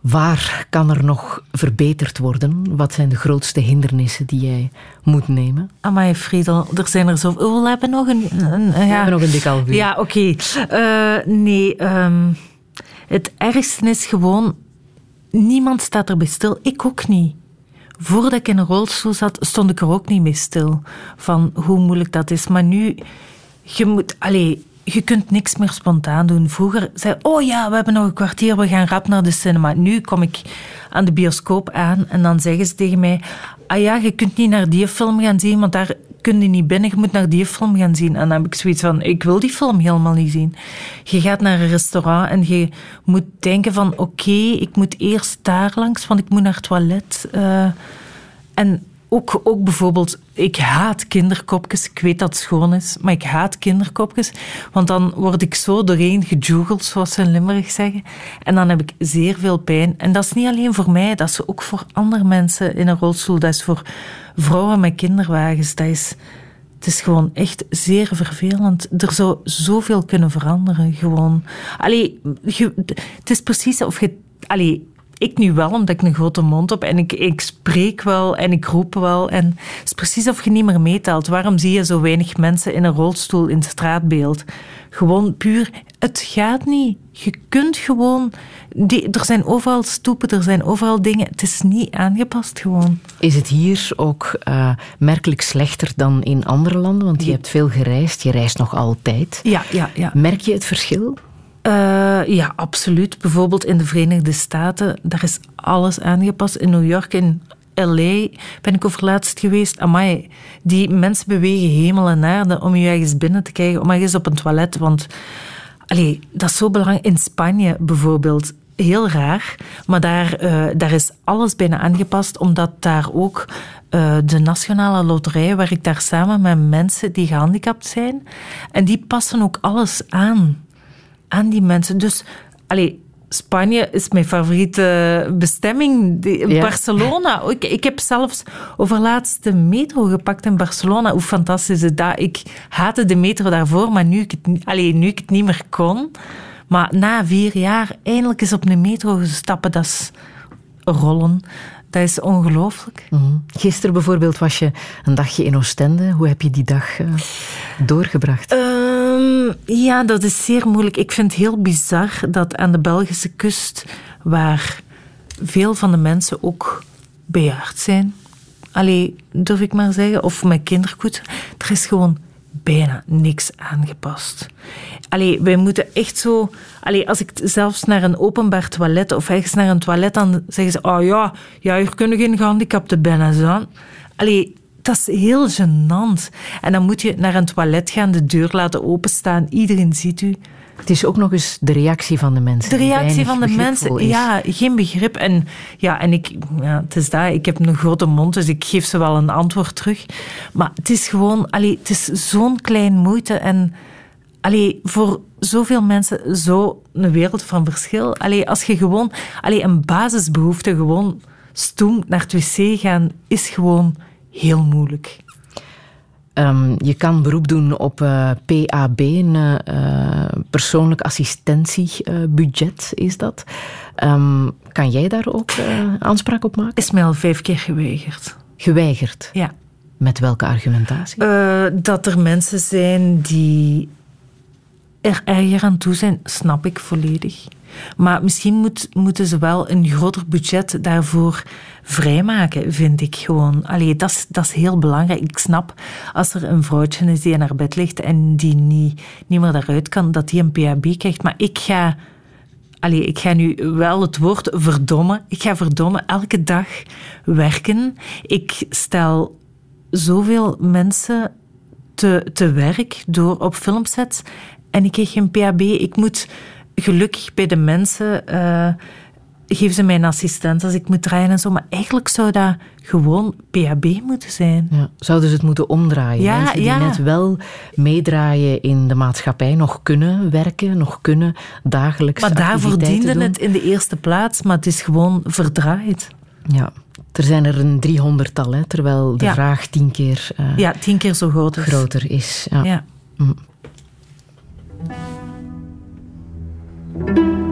Waar kan er nog verbeterd worden? Wat zijn de grootste hindernissen die jij moet nemen? Amai, Friedel, er zijn er zoveel. Oh, we hebben nog een... een- ja. We hebben nog een dik half uur. Ja, oké. Eh, nee, ehm, het ergste is gewoon... Niemand staat erbij stil. Ik ook niet. Voordat ik in een rolstoel zat, stond ik er ook niet mee stil. Van hoe moeilijk dat is. Maar nu... Je moet... Allee, je kunt niks meer spontaan doen. Vroeger zei oh ja, we hebben nog een kwartier, we gaan rap naar de cinema. Nu kom ik aan de bioscoop aan en dan zeggen ze tegen mij, ah ja, je kunt niet naar die film gaan zien, want daar kun je niet binnen, je moet naar die film gaan zien. En dan heb ik zoiets van, ik wil die film helemaal niet zien. Je gaat naar een restaurant en je moet denken van, oké, ik moet eerst daar langs, want ik moet naar het toilet. Eh, en ook, ook bijvoorbeeld, ik haat kinderkopjes. Ik weet dat het schoon is, maar ik haat kinderkopjes. Want dan word ik zo doorheen gejoegeld, zoals ze in Limburg zeggen. En dan heb ik zeer veel pijn. En dat is niet alleen voor mij, dat is ook voor andere mensen in een rolstoel. Dat is voor vrouwen met kinderwagens. Dat is, het is gewoon echt zeer vervelend. Er zou zoveel kunnen veranderen. Gewoon. Allee, het is precies of je. Ik nu wel, omdat ik een grote mond heb en ik, ik spreek wel en ik roep wel. En het is precies of je niet meer meetelt. Waarom zie je zo weinig mensen in een rolstoel in het straatbeeld? Gewoon puur Het gaat niet. Je kunt gewoon... Die, er zijn overal stoepen, er zijn overal dingen. Het is niet aangepast gewoon. Is het hier ook eh, merkelijk slechter dan in andere landen? Want je hebt veel gereisd, je reist nog altijd. Ja, ja, ja. Merk je het verschil? Eh, ja, absoluut. Bijvoorbeeld in de Verenigde Staten, daar is alles aangepast. In New York, in LA ben ik overlaatst geweest. Amai, die mensen bewegen hemel en aarde om je ergens binnen te krijgen, om ergens op een toilet. Want allee, dat is zo belangrijk. In Spanje bijvoorbeeld, heel raar, maar daar, eh, daar is alles bijna aangepast, omdat daar ook eh, de Nationale Loterij werkt daar samen met mensen die gehandicapt zijn. En die passen ook alles aan aan die mensen. Dus, allee, Spanje is mijn favoriete bestemming. Ja. Barcelona. Ik, ik heb zelfs overlaatst de metro gepakt in Barcelona. Hoe fantastisch is dat? Ik haatte de metro daarvoor, maar nu ik het, allee, nu ik het niet meer kon. Maar na vier jaar eindelijk eens op een metro stappen, dat is rollen. Dat is ongelooflijk. Mhm. Gisteren bijvoorbeeld was je een dagje in Oostende. Hoe heb je die dag eh, doorgebracht? Ehm, ja, dat is zeer moeilijk. Ik vind het heel bizar dat aan de Belgische kust, waar veel van de mensen ook bejaard zijn, allee, durf ik maar zeggen, of met kindergoed, er is gewoon bijna niks aangepast. Allee, wij moeten echt zo... Allee, als ik zelfs naar een openbaar toilet of ergens naar een toilet, dan zeggen ze, oh ja, ja hier kunnen geen gehandicapten binnen zijn. Allee, dat is heel gênant. En dan moet je naar een toilet gaan, de deur laten openstaan, iedereen ziet u. Het is ook nog eens de reactie van de mensen. De reactie van de mensen, is. ja, geen begrip. En, ja, en ik, ja, het is dat, ik heb een grote mond, dus ik geef ze wel een antwoord terug. Maar het is gewoon, allee, het is zo'n klein moeite. En allee, voor zoveel mensen zo een wereld van verschil. Allee, als je gewoon, allee, een basisbehoefte, gewoon stoem naar het wc gaan, is gewoon heel moeilijk. Ehm, je kan beroep doen op eh, PAB, een eh, eh, persoonlijk assistentiebudget is dat. Ehm, kan jij daar ook eh, aanspraak op maken? Is mij al vijf keer geweigerd. Geweigerd? Ja. Met welke argumentatie? Eh, dat er mensen zijn die er erger aan toe zijn, snap ik volledig. Maar misschien moet, moeten ze wel een groter budget daarvoor vrijmaken, vind ik gewoon. Allee, dat is, dat is heel belangrijk. Ik snap als er een vrouwtje is die in haar bed ligt en die niet, niet meer daaruit kan, dat die een PHB krijgt. Maar ik ga Allee, ik ga nu wel het woord verdommen. Ik ga verdommen elke dag werken. Ik stel zoveel mensen te, te werk door op filmsets en ik krijg geen PHB. Ik moet gelukkig bij de mensen eh geven ze mij een assistent als ik moet draaien en zo. Maar eigenlijk zou dat gewoon PHB moeten zijn. Ja, zouden ze het moeten omdraaien? Ja, Mensen die ja. net wel meedraaien in de maatschappij, nog kunnen werken, nog kunnen dagelijks Maar daarvoor diende het in de eerste plaats, maar het is gewoon verdraaid. Ja, er zijn er een driehonderdtal, hè, terwijl de Ja. vraag tien keer eh, Ja, tien keer zo groot is. groter is. Ja. Ja. Mm. Dit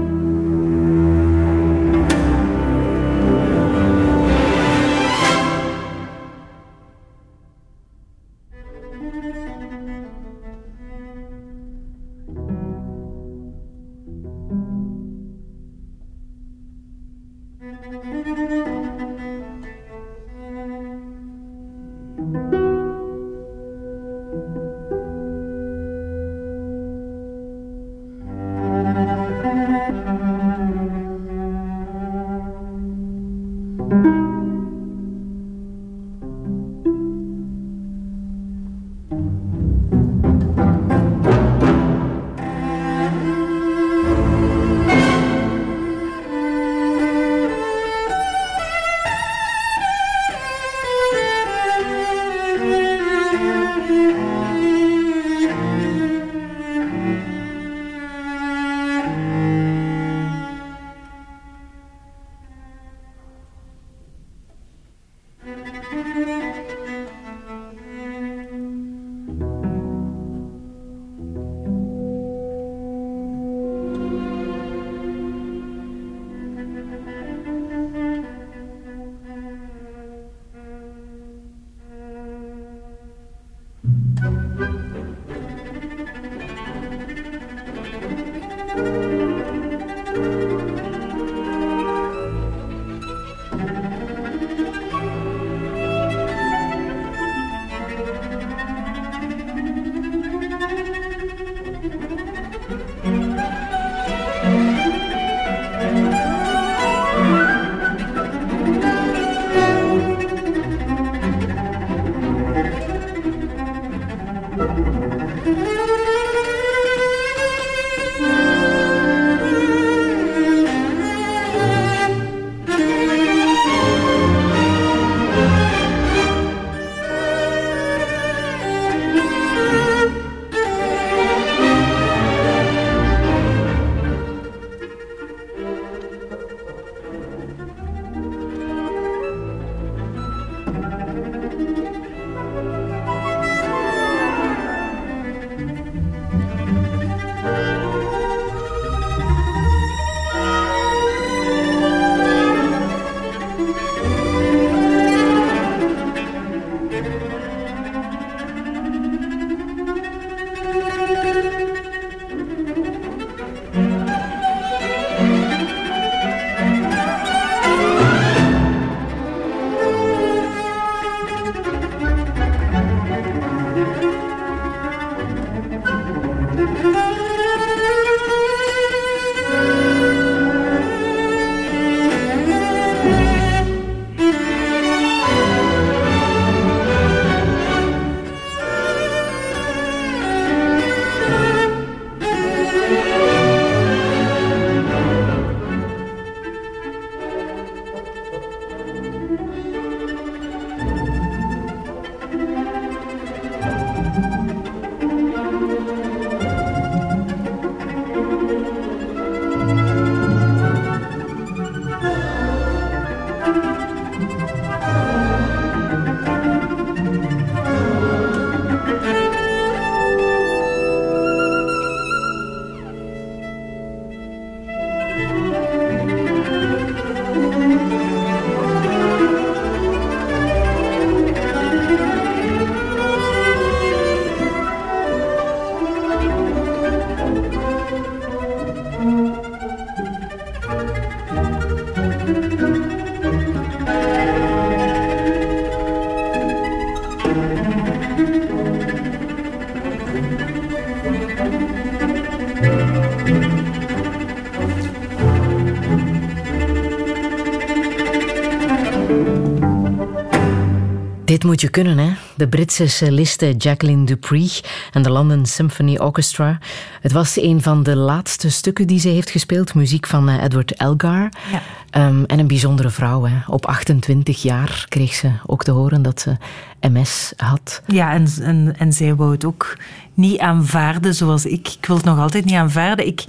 moet je kunnen, hè? De Britse celliste Jacqueline Dupree en de London Symphony Orchestra. Het was een van de laatste stukken die ze heeft gespeeld. Muziek van eh, Edward Elgar. Ja. Ehm, en een bijzondere vrouw. Hè. Op 28 jaar kreeg ze ook te horen dat ze MS had. Ja, en, en, en zij wou het ook niet aanvaarden zoals ik. Ik wil het nog altijd niet aanvaarden. Ik,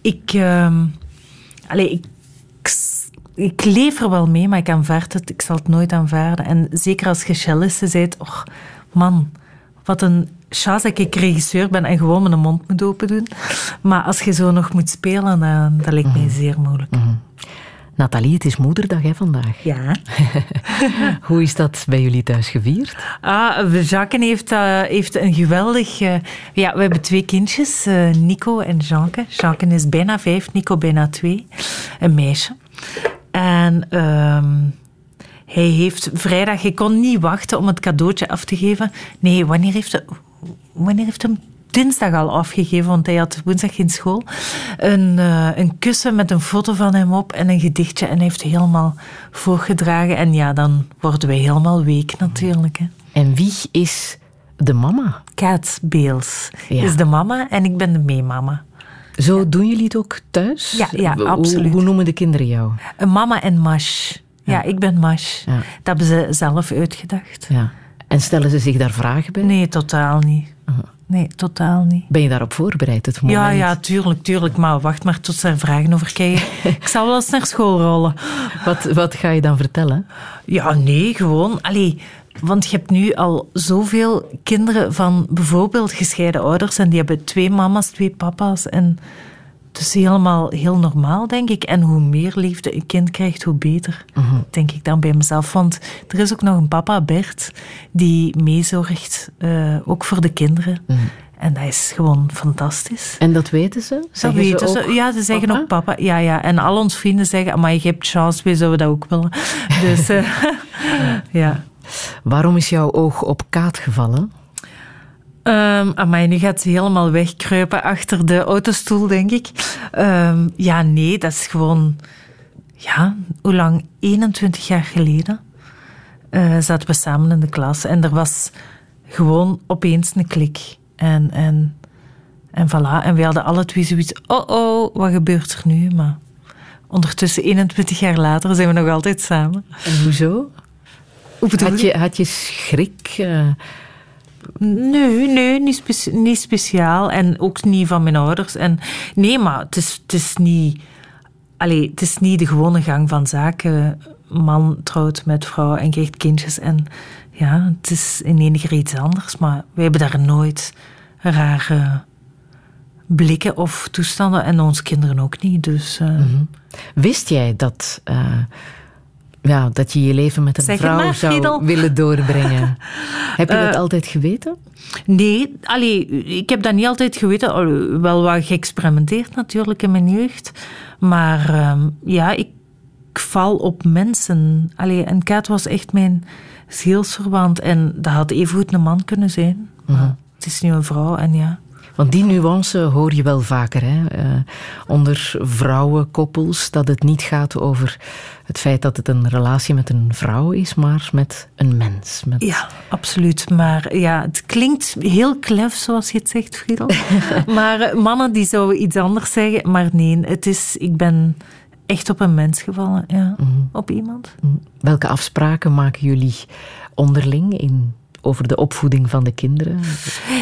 ik, ehm, allee, ik, ik leef er wel mee, maar ik aanvaard het. Ik zal het nooit aanvaarden. En zeker als je celliste bent, och, man, wat een chance dat ik regisseur ben en gewoon mijn mond moet open doen. Maar als je zo nog moet spelen, dan, dat lijkt mij zeer moeilijk. Nathalie, het is moederdag hè, vandaag. Ja. Hoe is dat bij jullie thuis gevierd? Ah, Jacques heeft, eh, heeft een geweldig... eh, ja, we hebben twee kindjes, eh, Nico en Jeanke. Jeanke is bijna vijf, Nico bijna twee. Een meisje. En ehm, hij heeft vrijdag... Hij kon niet wachten om het cadeautje af te geven. Nee, wanneer heeft hij... Wanneer heeft hem dinsdag al afgegeven, want hij had woensdag geen school. Een, eh, een kussen met een foto van hem op en een gedichtje. En hij heeft helemaal voorgedragen. En ja, dan worden wij helemaal week natuurlijk. Hè. En wie is de mama? Kat Beels Ja. is de mama en ik ben de meemama. Zo doen jullie het ook thuis? Ja, ja, Hoe- absoluut. Hoe noemen de kinderen jou? Een mama en Mash. Ja, ik ben Mash. Ja. Dat hebben ze zelf uitgedacht. Ja. En stellen ze zich daar vragen bij? Nee, totaal niet. Nee, totaal niet. Ben je daarop voorbereid, het moment? Ja, ja, tuurlijk, tuurlijk. Maar wacht maar tot ze er vragen over krijgen. ik zal wel eens naar school rollen. Wat, wat ga je dan vertellen? Ja, nee, gewoon. Allee, want je hebt nu al zoveel kinderen van bijvoorbeeld gescheiden ouders. En die hebben twee mama's, twee papa's. En het is helemaal heel normaal, denk ik. En hoe meer liefde een kind krijgt, hoe beter. Denk ik dan bij mezelf. Want er is ook nog een papa, Bert, die meezorgt, eh, ook voor de kinderen. En dat is gewoon fantastisch. En dat weten ze? Dat Zeggen weten ze Ja, ze zeggen papa? ook papa. Ja, ja. En al onze vrienden zeggen, maar je hebt chance, wij zouden dat ook willen. Dus eh, ja. Waarom is jouw oog op Kaat gevallen? Um, amai, nu gaat ze helemaal wegkruipen achter de autostoel, denk ik. Ehm, ja, nee, dat is gewoon... Ja, hoe lang? 21 jaar geleden eh, zaten we samen in de klas. En er was gewoon opeens een klik. En, en, en voilà. En we hadden alle twee zoiets... Oh, oh, wat gebeurt er nu? Maar ondertussen, 21 jaar later, zijn we nog altijd samen. En hoezo? Had je, had je schrik? eh, Nee, nee, niet, niet speciaal. En ook niet van mijn ouders. En, nee, maar het is, het is niet... Allee, het is niet de gewone gang van zaken. Man trouwt met vrouw en krijgt kindjes. En ja, het is in enige iets anders. Maar wij hebben daar nooit rare blikken of toestanden. En onze kinderen ook niet. Dus... eh, Wist jij dat, eh, ja, dat je je leven met een Zeg vrouw maar, zou willen doorbrengen? Heb je dat Eh, altijd geweten? Nee, allee, ik heb dat niet altijd geweten. Al- Wel wat geëxperimenteerd natuurlijk in mijn jeugd. Maar ehm, ja, ik val op mensen. Allee, en Kaat was echt mijn zielsverwant. En dat had evengoed een man kunnen zijn. Maar Het is nu een vrouw en ja. Want die nuance hoor je wel vaker hè? eh, onder vrouwenkoppels. Dat het niet gaat over het feit dat het een relatie met een vrouw is, maar met een mens. Met... Ja, absoluut. Maar ja, het klinkt heel klef, zoals je het zegt, Friedel. maar eh, mannen die zouden iets anders zeggen. Maar nee, het is, ik ben echt op een mens gevallen. Ja, Op iemand. Welke afspraken maken jullie onderling in, over de opvoeding van de kinderen?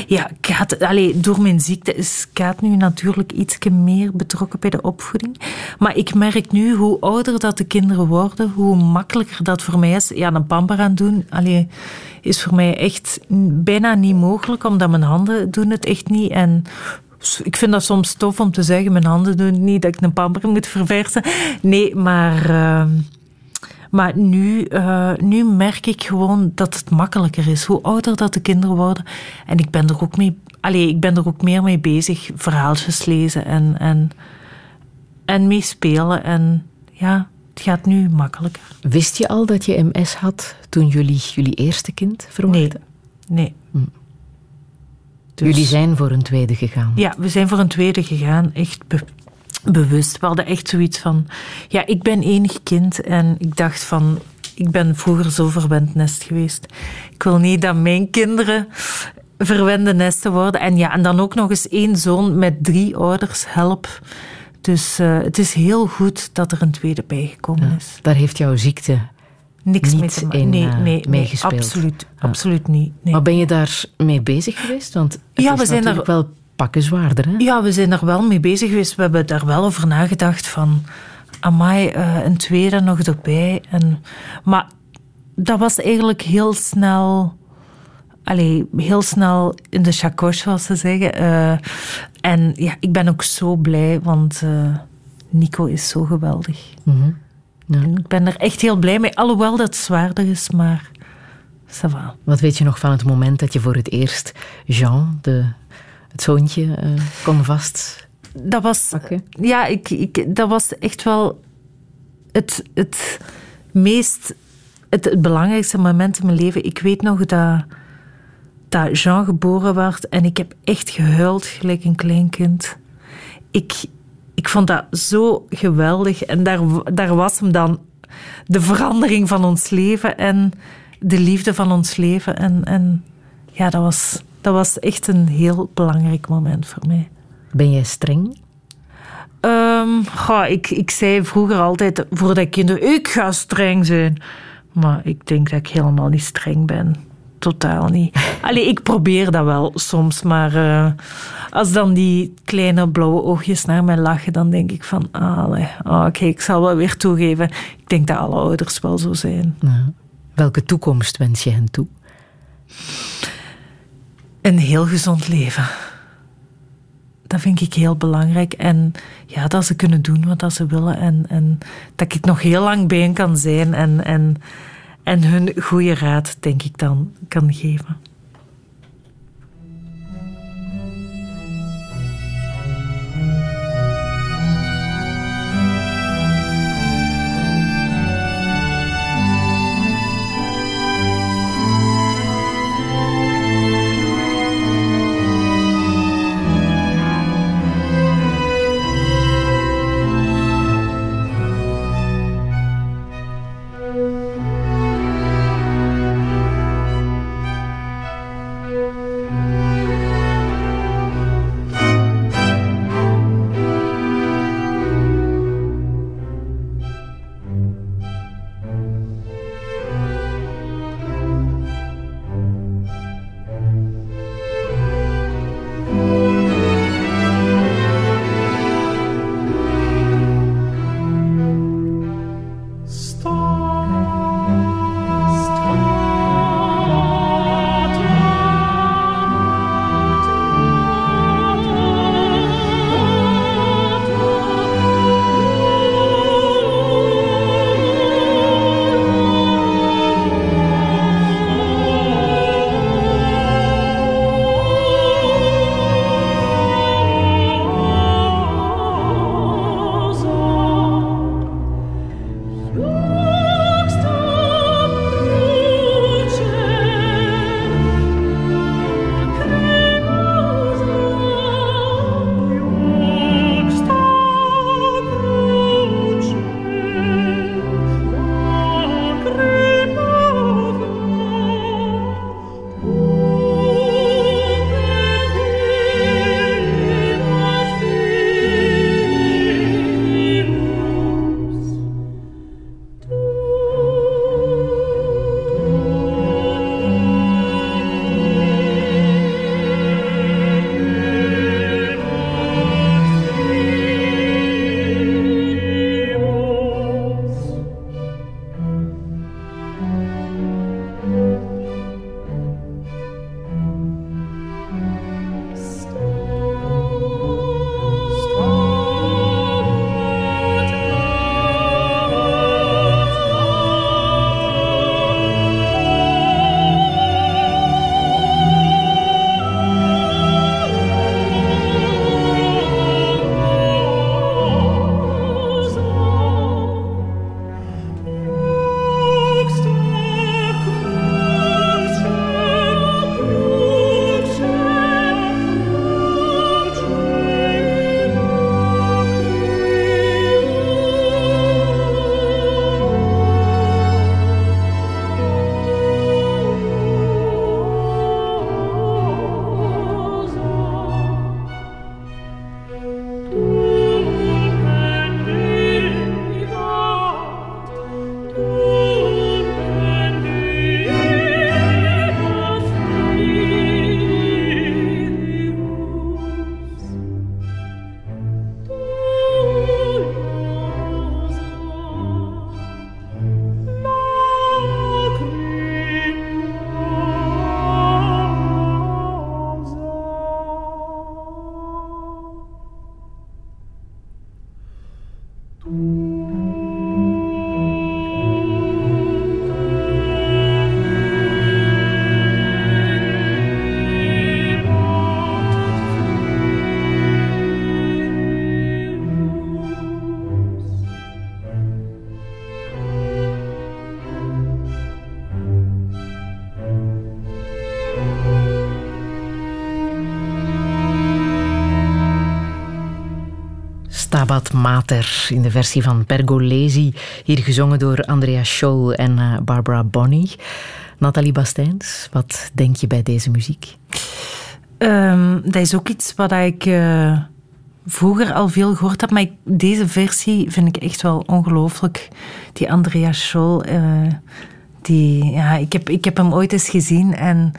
Ja, Kaat, allee, door mijn ziekte is Kaat nu natuurlijk iets meer betrokken bij de opvoeding. Maar ik merk nu hoe ouder dat de kinderen worden, hoe makkelijker dat voor mij is. Ja, een pamper aan doen allee, is voor mij echt bijna niet mogelijk, omdat mijn handen doen het echt niet. En ik vind dat soms tof om te zeggen, mijn handen doen het niet, dat ik een pamper moet verversen. Nee, maar... ehm, maar nu, eh, nu merk ik gewoon dat het makkelijker is. Hoe ouder dat de kinderen worden. En ik ben er ook, mee, allee, ik ben er ook meer mee bezig. Verhaaltjes lezen en, en, en mee spelen. En ja, het gaat nu makkelijker. Wist je al dat je MS had toen jullie jullie eerste kind verwachten? Nee. Jullie zijn voor een tweede gegaan. Ja, we zijn voor een tweede gegaan. Echt bewust. We hadden echt zoiets van... Ja, ik ben enig kind en ik dacht van... ik ben vroeger zo verwend nest geweest. Ik wil niet dat mijn kinderen verwende nesten worden. En ja, en dan ook nog eens één zoon met drie ouders. Help. Dus eh, het is heel goed dat er een tweede bijgekomen is. Daar heeft jouw ziekte Niks mee te maken. Nee, eh, nee, nee, absoluut, absoluut niet. Nee. Maar ben je daar mee bezig geweest? Want het Ja, is we zijn natuurlijk wel pakken zwaarder. Hè? Ja, we zijn er wel mee bezig geweest. We hebben daar wel over nagedacht van... Amai, eh, een tweede nog erbij. En, maar dat was eigenlijk heel snel... Allee, heel snel in de chakos, zoals ze zeggen. Eh, en ja, ik ben ook zo blij, want eh, Nico is zo geweldig. Mhm. Ik ben er echt heel blij mee, alhoewel dat zwaarder is, maar... Ça va. Wat weet je nog van het moment dat je voor het eerst Jean, de, het zoontje, eh, kon vast... dat was, ja, ik, ik, dat was echt wel het, het meest, het, het belangrijkste moment in mijn leven. Ik weet nog dat, dat Jean geboren werd en ik heb echt gehuild gelijk een klein kind. Ik, ik vond dat zo geweldig en daar, daar was hem dan de verandering van ons leven en de liefde van ons leven. En, en ja, dat was, dat was echt een heel belangrijk moment voor mij. Ben jij streng? Goh, ik, ik zei vroeger altijd, voordat ik kinderen, ik ga streng zijn. Maar ik denk dat ik helemaal niet streng ben. Totaal niet. Allee, ik probeer dat wel soms, maar eh, als dan die kleine blauwe oogjes naar mij lachen, dan denk ik van, ah, ah, oké, ik zal wel weer toegeven. Ik denk dat alle ouders wel zo zijn. Ja. Welke toekomst wens je hen toe? Een heel gezond leven. Dat vind ik heel belangrijk. En ja, dat ze kunnen doen wat ze willen. En, en dat ik nog heel lang bij hen kan zijn. En, en, en hun goede raad, denk ik, dan kan geven. Stabat Mater in de versie van Pergolesi. Hier gezongen door Andrea Scholl en uh, Barbara Bonney. Nathalie Bastijns, wat denk je bij deze muziek? Um, dat is ook iets wat ik uh, vroeger al veel gehoord heb. Maar ik, deze versie vind ik echt wel ongelooflijk. Die Andrea Scholl. Uh, die, ja, ik, heb, ik heb hem ooit eens gezien en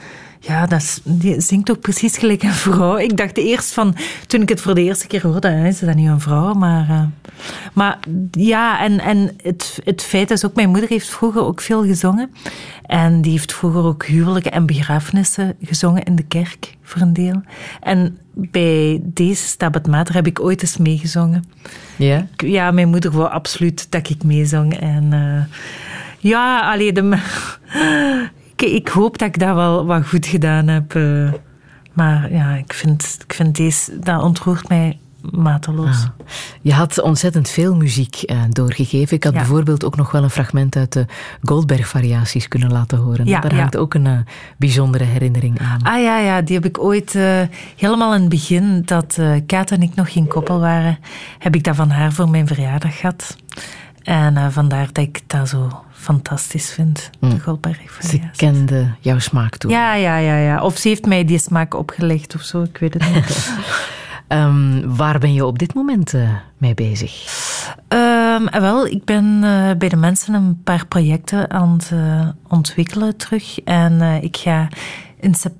ja, dat is, die zingt ook precies gelijk een vrouw. Ik dacht eerst van, toen ik het voor de eerste keer hoorde, is dat niet een vrouw? Maar, uh, maar ja, en, en het, het feit is ook, mijn moeder heeft vroeger ook veel gezongen. En die heeft vroeger ook huwelijken en begrafenissen gezongen in de kerk, voor een deel. En bij deze Stabat Mater heb ik ooit eens meegezongen. Ja? Ja, mijn moeder wou absoluut dat ik meezong. En uh, ja, alleen de... ik hoop dat ik dat wel wat goed gedaan heb. Uh, maar ja, ik vind, ik vind deze, dat ontroert mij mateloos. Ah. Je had ontzettend veel muziek uh, doorgegeven. Ik had Ja. bijvoorbeeld ook nog wel een fragment uit de Goldberg-variaties kunnen laten horen. Ja, Daar ja. hangt ook een uh, bijzondere herinnering aan. Ah ja, ja, die heb ik ooit uh, helemaal in het begin, dat Kaat en ik nog geen koppel waren, heb ik dat van haar voor mijn verjaardag gehad. En uh, vandaar dat ik dat zo fantastisch vind, Mm. de Goldberg. Ze kende jouw smaak toe. Ja, ja, ja, ja. Of ze heeft mij die smaak opgelegd of zo, ik weet het niet. um, waar ben je op dit moment uh, mee bezig? Um, wel, ik ben uh, bij de mensen een paar projecten aan het ontwikkelen terug. En ik ga in sep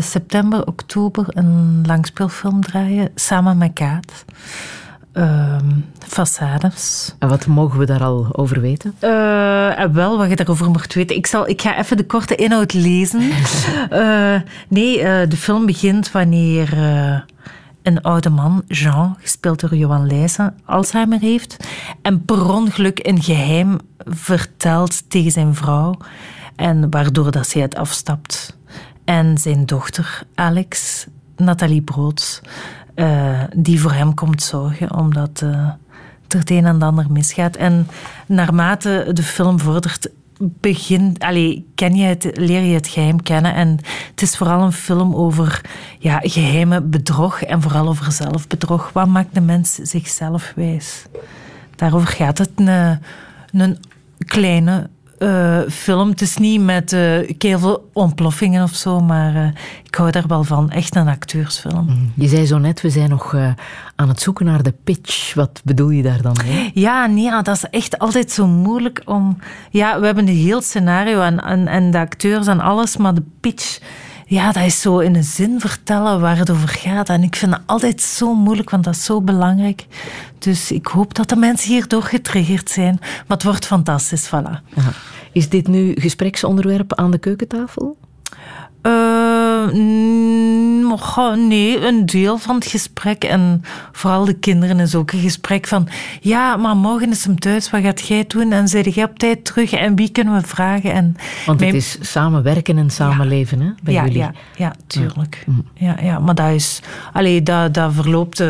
september, oktober een langspeelfilm draaien samen met Kaat. Um, façades. En wat mogen we daar al over weten? Uh, wel, wat je daarover mocht weten. Ik, zal, ik ga even de korte inhoud lezen. uh, nee, uh, de film begint wanneer een oude man, Jean, gespeeld door Johan Leijzen, Alzheimer heeft. En per ongeluk een geheim vertelt tegen zijn vrouw. En waardoor dat zij het afstapt. En zijn dochter, Alex, Nathalie Broods, uh, die voor hem komt zorgen, omdat uh, er het een en ander misgaat. En naarmate de film vordert, begin, allee, ken je het, leer je het geheim kennen. En het is vooral een film over ja, geheime bedrog en vooral over zelfbedrog. Wat maakt de mens zichzelf wijs? Daarover gaat het. Een kleine uh, film. Het is niet met uh, heel veel ontploffingen of zo, maar uh, ik hou daar wel van. Echt een acteursfilm. Mm. Je zei zo net, we zijn nog aan het zoeken naar de pitch. Wat bedoel je daar dan mee? Ja, nee, dat is echt altijd zo moeilijk om... Ja, we hebben een heel scenario en, en, en de acteurs en alles, maar de pitch... Ja, dat is zo in een zin vertellen waar het over gaat. En ik vind dat altijd zo moeilijk, want dat is zo belangrijk. Dus ik hoop dat de mensen hierdoor getriggerd zijn. Maar het wordt fantastisch, voilà. Aha. Is dit nu gespreksonderwerp aan de keukentafel? Uh, nee, een deel van het gesprek. En vooral de kinderen is ook een gesprek van... Ja, maar morgen is hem thuis, wat gaat jij doen? En zeg jij op tijd terug? En wie kunnen we vragen? En Want mijn... het is samenwerken en samenleven, ja. hè, bij ja, jullie. Ja, ja tuurlijk. Ja. Ja, ja, maar dat is... Allee, dat, dat verloopt... Uh,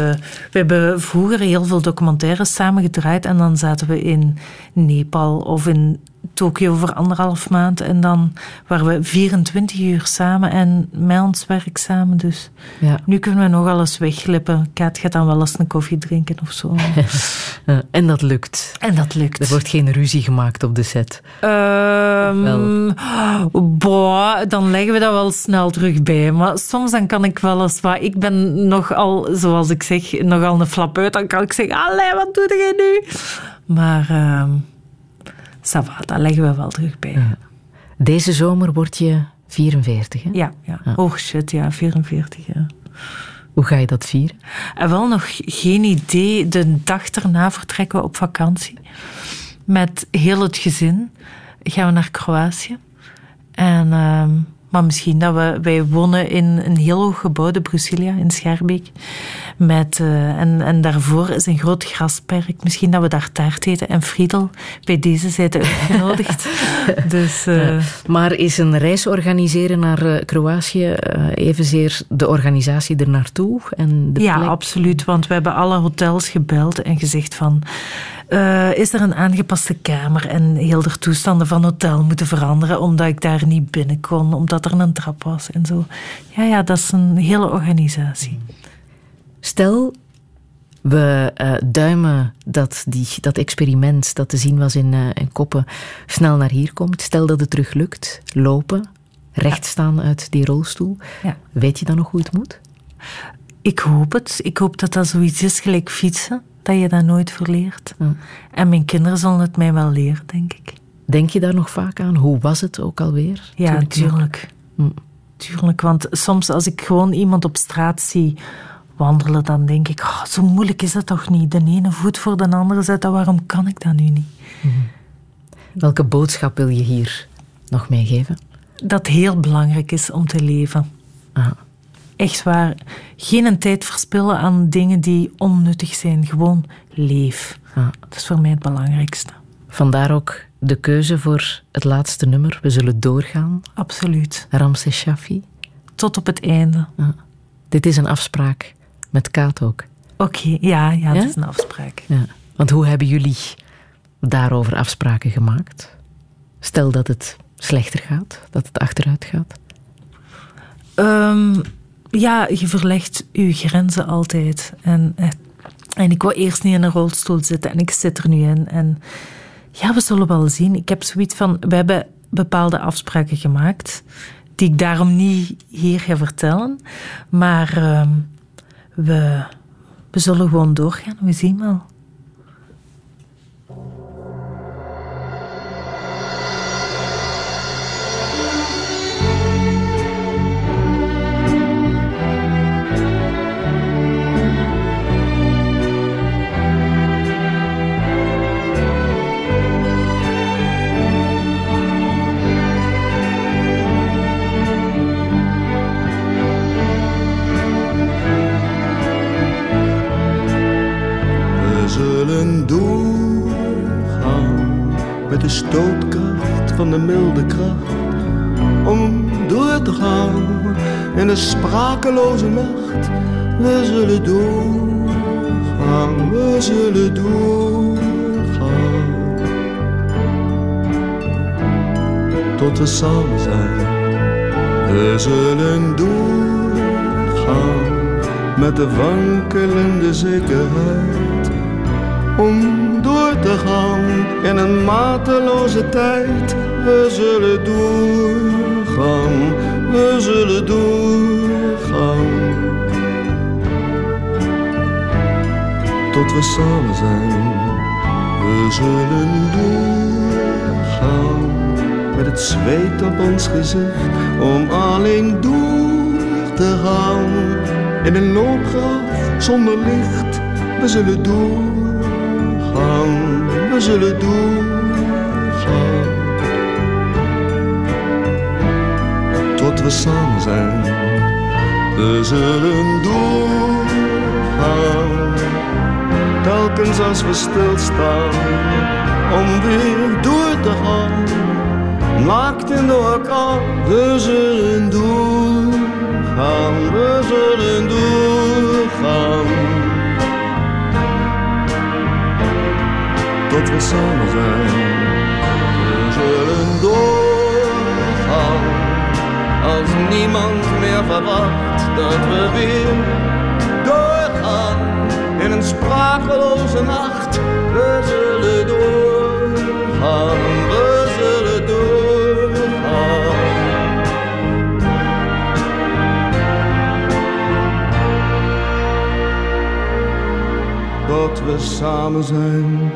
we hebben vroeger heel veel documentaires samen gedraaid. En dan zaten we in Nepal of in Tokio voor anderhalf maand. En dan waren we 24 uur samen en met ons werk samen. Dus ja. nu kunnen we nogal eens wegglippen. Kaat gaat dan wel eens een koffie drinken of zo. en dat lukt. En dat lukt. Er wordt geen ruzie gemaakt op de set. Um, boah, dan leggen we dat wel snel terug bij. Maar soms dan kan ik wel eens wat... Ik ben nogal, zoals ik zeg, nogal een flap uit. Dan kan ik zeggen, allee, wat doe jij nu? Maar... Um, Ça va, dat leggen we wel terug bij. Ja. Deze zomer word je 44, hè? Ja, ja. Oh shit, ja, 44, ja. Hoe ga je dat vieren? En wel nog geen idee. De dag erna vertrekken we op vakantie. Met heel het gezin gaan we naar Kroatië. En, uh, maar misschien dat we... Wij wonen in een heel hoog gebouw, de Brusilia, in Schaarbeek. Met, uh, en, en daarvoor is een groot grasperk. Misschien dat we daar taart eten. En Friedel, bij deze zijn uitgenodigd. dus, uh... ja, maar is een reis organiseren naar uh, Kroatië evenzeer de organisatie er naartoe? En de ja, plek? absoluut. Want we hebben alle hotels gebeld en gezegd van... Uh, is er een aangepaste kamer en heel de toestanden van het hotel moeten veranderen omdat ik daar niet binnen kon, omdat er een trap was en zo. Ja, ja, dat is een hele organisatie. Stel, We eh, duimen dat die, dat experiment dat te zien was in, eh, in Koppen snel naar hier komt. Stel dat het terug lukt, lopen, recht staan uit die rolstoel. Ja. Weet je dan nog hoe het moet? Ik hoop het. Ik hoop dat dat zoiets is gelijk fietsen, dat je dat nooit verleert. En mijn kinderen zullen het mij wel leren, denk ik. Denk je daar nog vaak aan? Hoe was het ook alweer? Ja, het nog- tuurlijk. Tuurlijk, want soms als ik gewoon iemand op straat zie wandelen, dan denk ik, oh, zo moeilijk is dat toch niet? De ene voet voor de andere zetten, waarom kan ik dat nu niet? Welke boodschap wil je hier nog meegeven? Dat het heel belangrijk is om te leven. Echt waar. Geen een tijd verspillen aan dingen die onnuttig zijn. Gewoon leef. Dat is voor mij het belangrijkste. Vandaar ook de keuze voor het laatste nummer. We zullen doorgaan. Absoluut. Ramses Shaffi. Tot op het einde. Dit is een afspraak met Kaat ook. Oké, ja, ja, dat is een afspraak. Ja. Want hoe hebben jullie daarover afspraken gemaakt? Stel dat het slechter gaat, dat het achteruit gaat. Ehm, ja, je verlegt je grenzen altijd. En, eh, en ik wou eerst niet in een rolstoel zitten en ik zit er nu in. En ja, we zullen wel zien. Ik heb zoiets van, we hebben bepaalde afspraken gemaakt, die ik daarom niet hier ga vertellen. Maar ehm, we, we zullen gewoon doorgaan, we zien wel. Zullen doorgaan met de stootkracht van de milde kracht. Om door te gaan in de sprakeloze nacht. We zullen doorgaan, we zullen doorgaan. Tot we samen zijn. We zullen doorgaan met de wankelende zekerheid om door te gaan in een mateloze tijd. We zullen doorgaan, we zullen doorgaan. Tot we samen zijn, we zullen doorgaan. Met het zweet op ons gezicht, om alleen door te gaan. In een loopgraaf zonder licht, we zullen doorgaan, we zullen doorgaan. Tot we samen zijn, we zullen doorgaan. Telkens als we stilstaan, om weer door te gaan. Naakt in de orkaan, we zullen doorgaan, we zullen doorgaan. Samen zijn, we zullen doorgaan. Als niemand meer verwacht dat we weer doorgaan. In een sprakeloze nacht, we zullen doorgaan, we zullen doorgaan. Tot we samen zijn.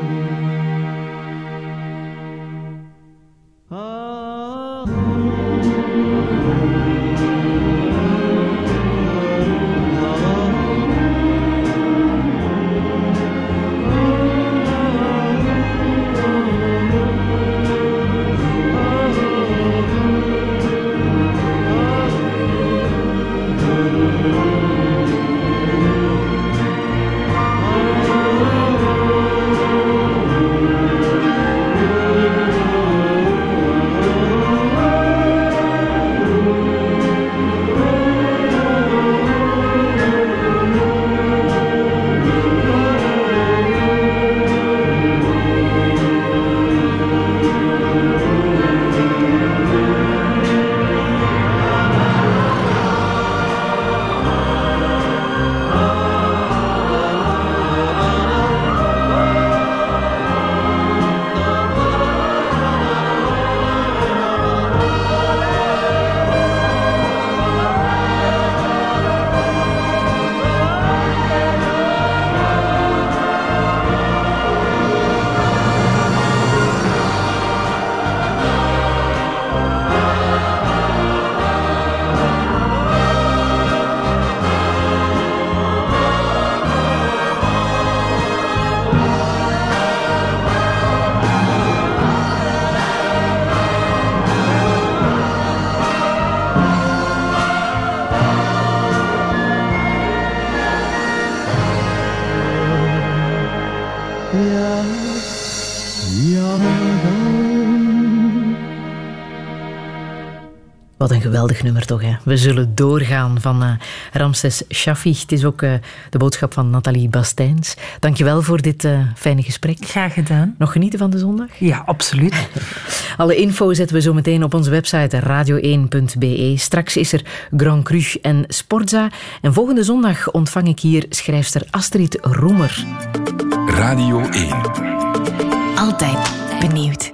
Geweldig nummer toch, hè? We zullen doorgaan van uh, Ramses Shaffi. Het is ook uh, de boodschap van Nathalie Bastijns. Dankjewel voor dit uh, fijne gesprek. Graag gedaan. Nog genieten van de zondag? Ja, absoluut. Alle info zetten we zo meteen op onze website radio1.be. Straks is er Grand Cru en Sportza. En volgende zondag ontvang ik hier schrijfster Astrid Roemer. Radio 1. Altijd benieuwd.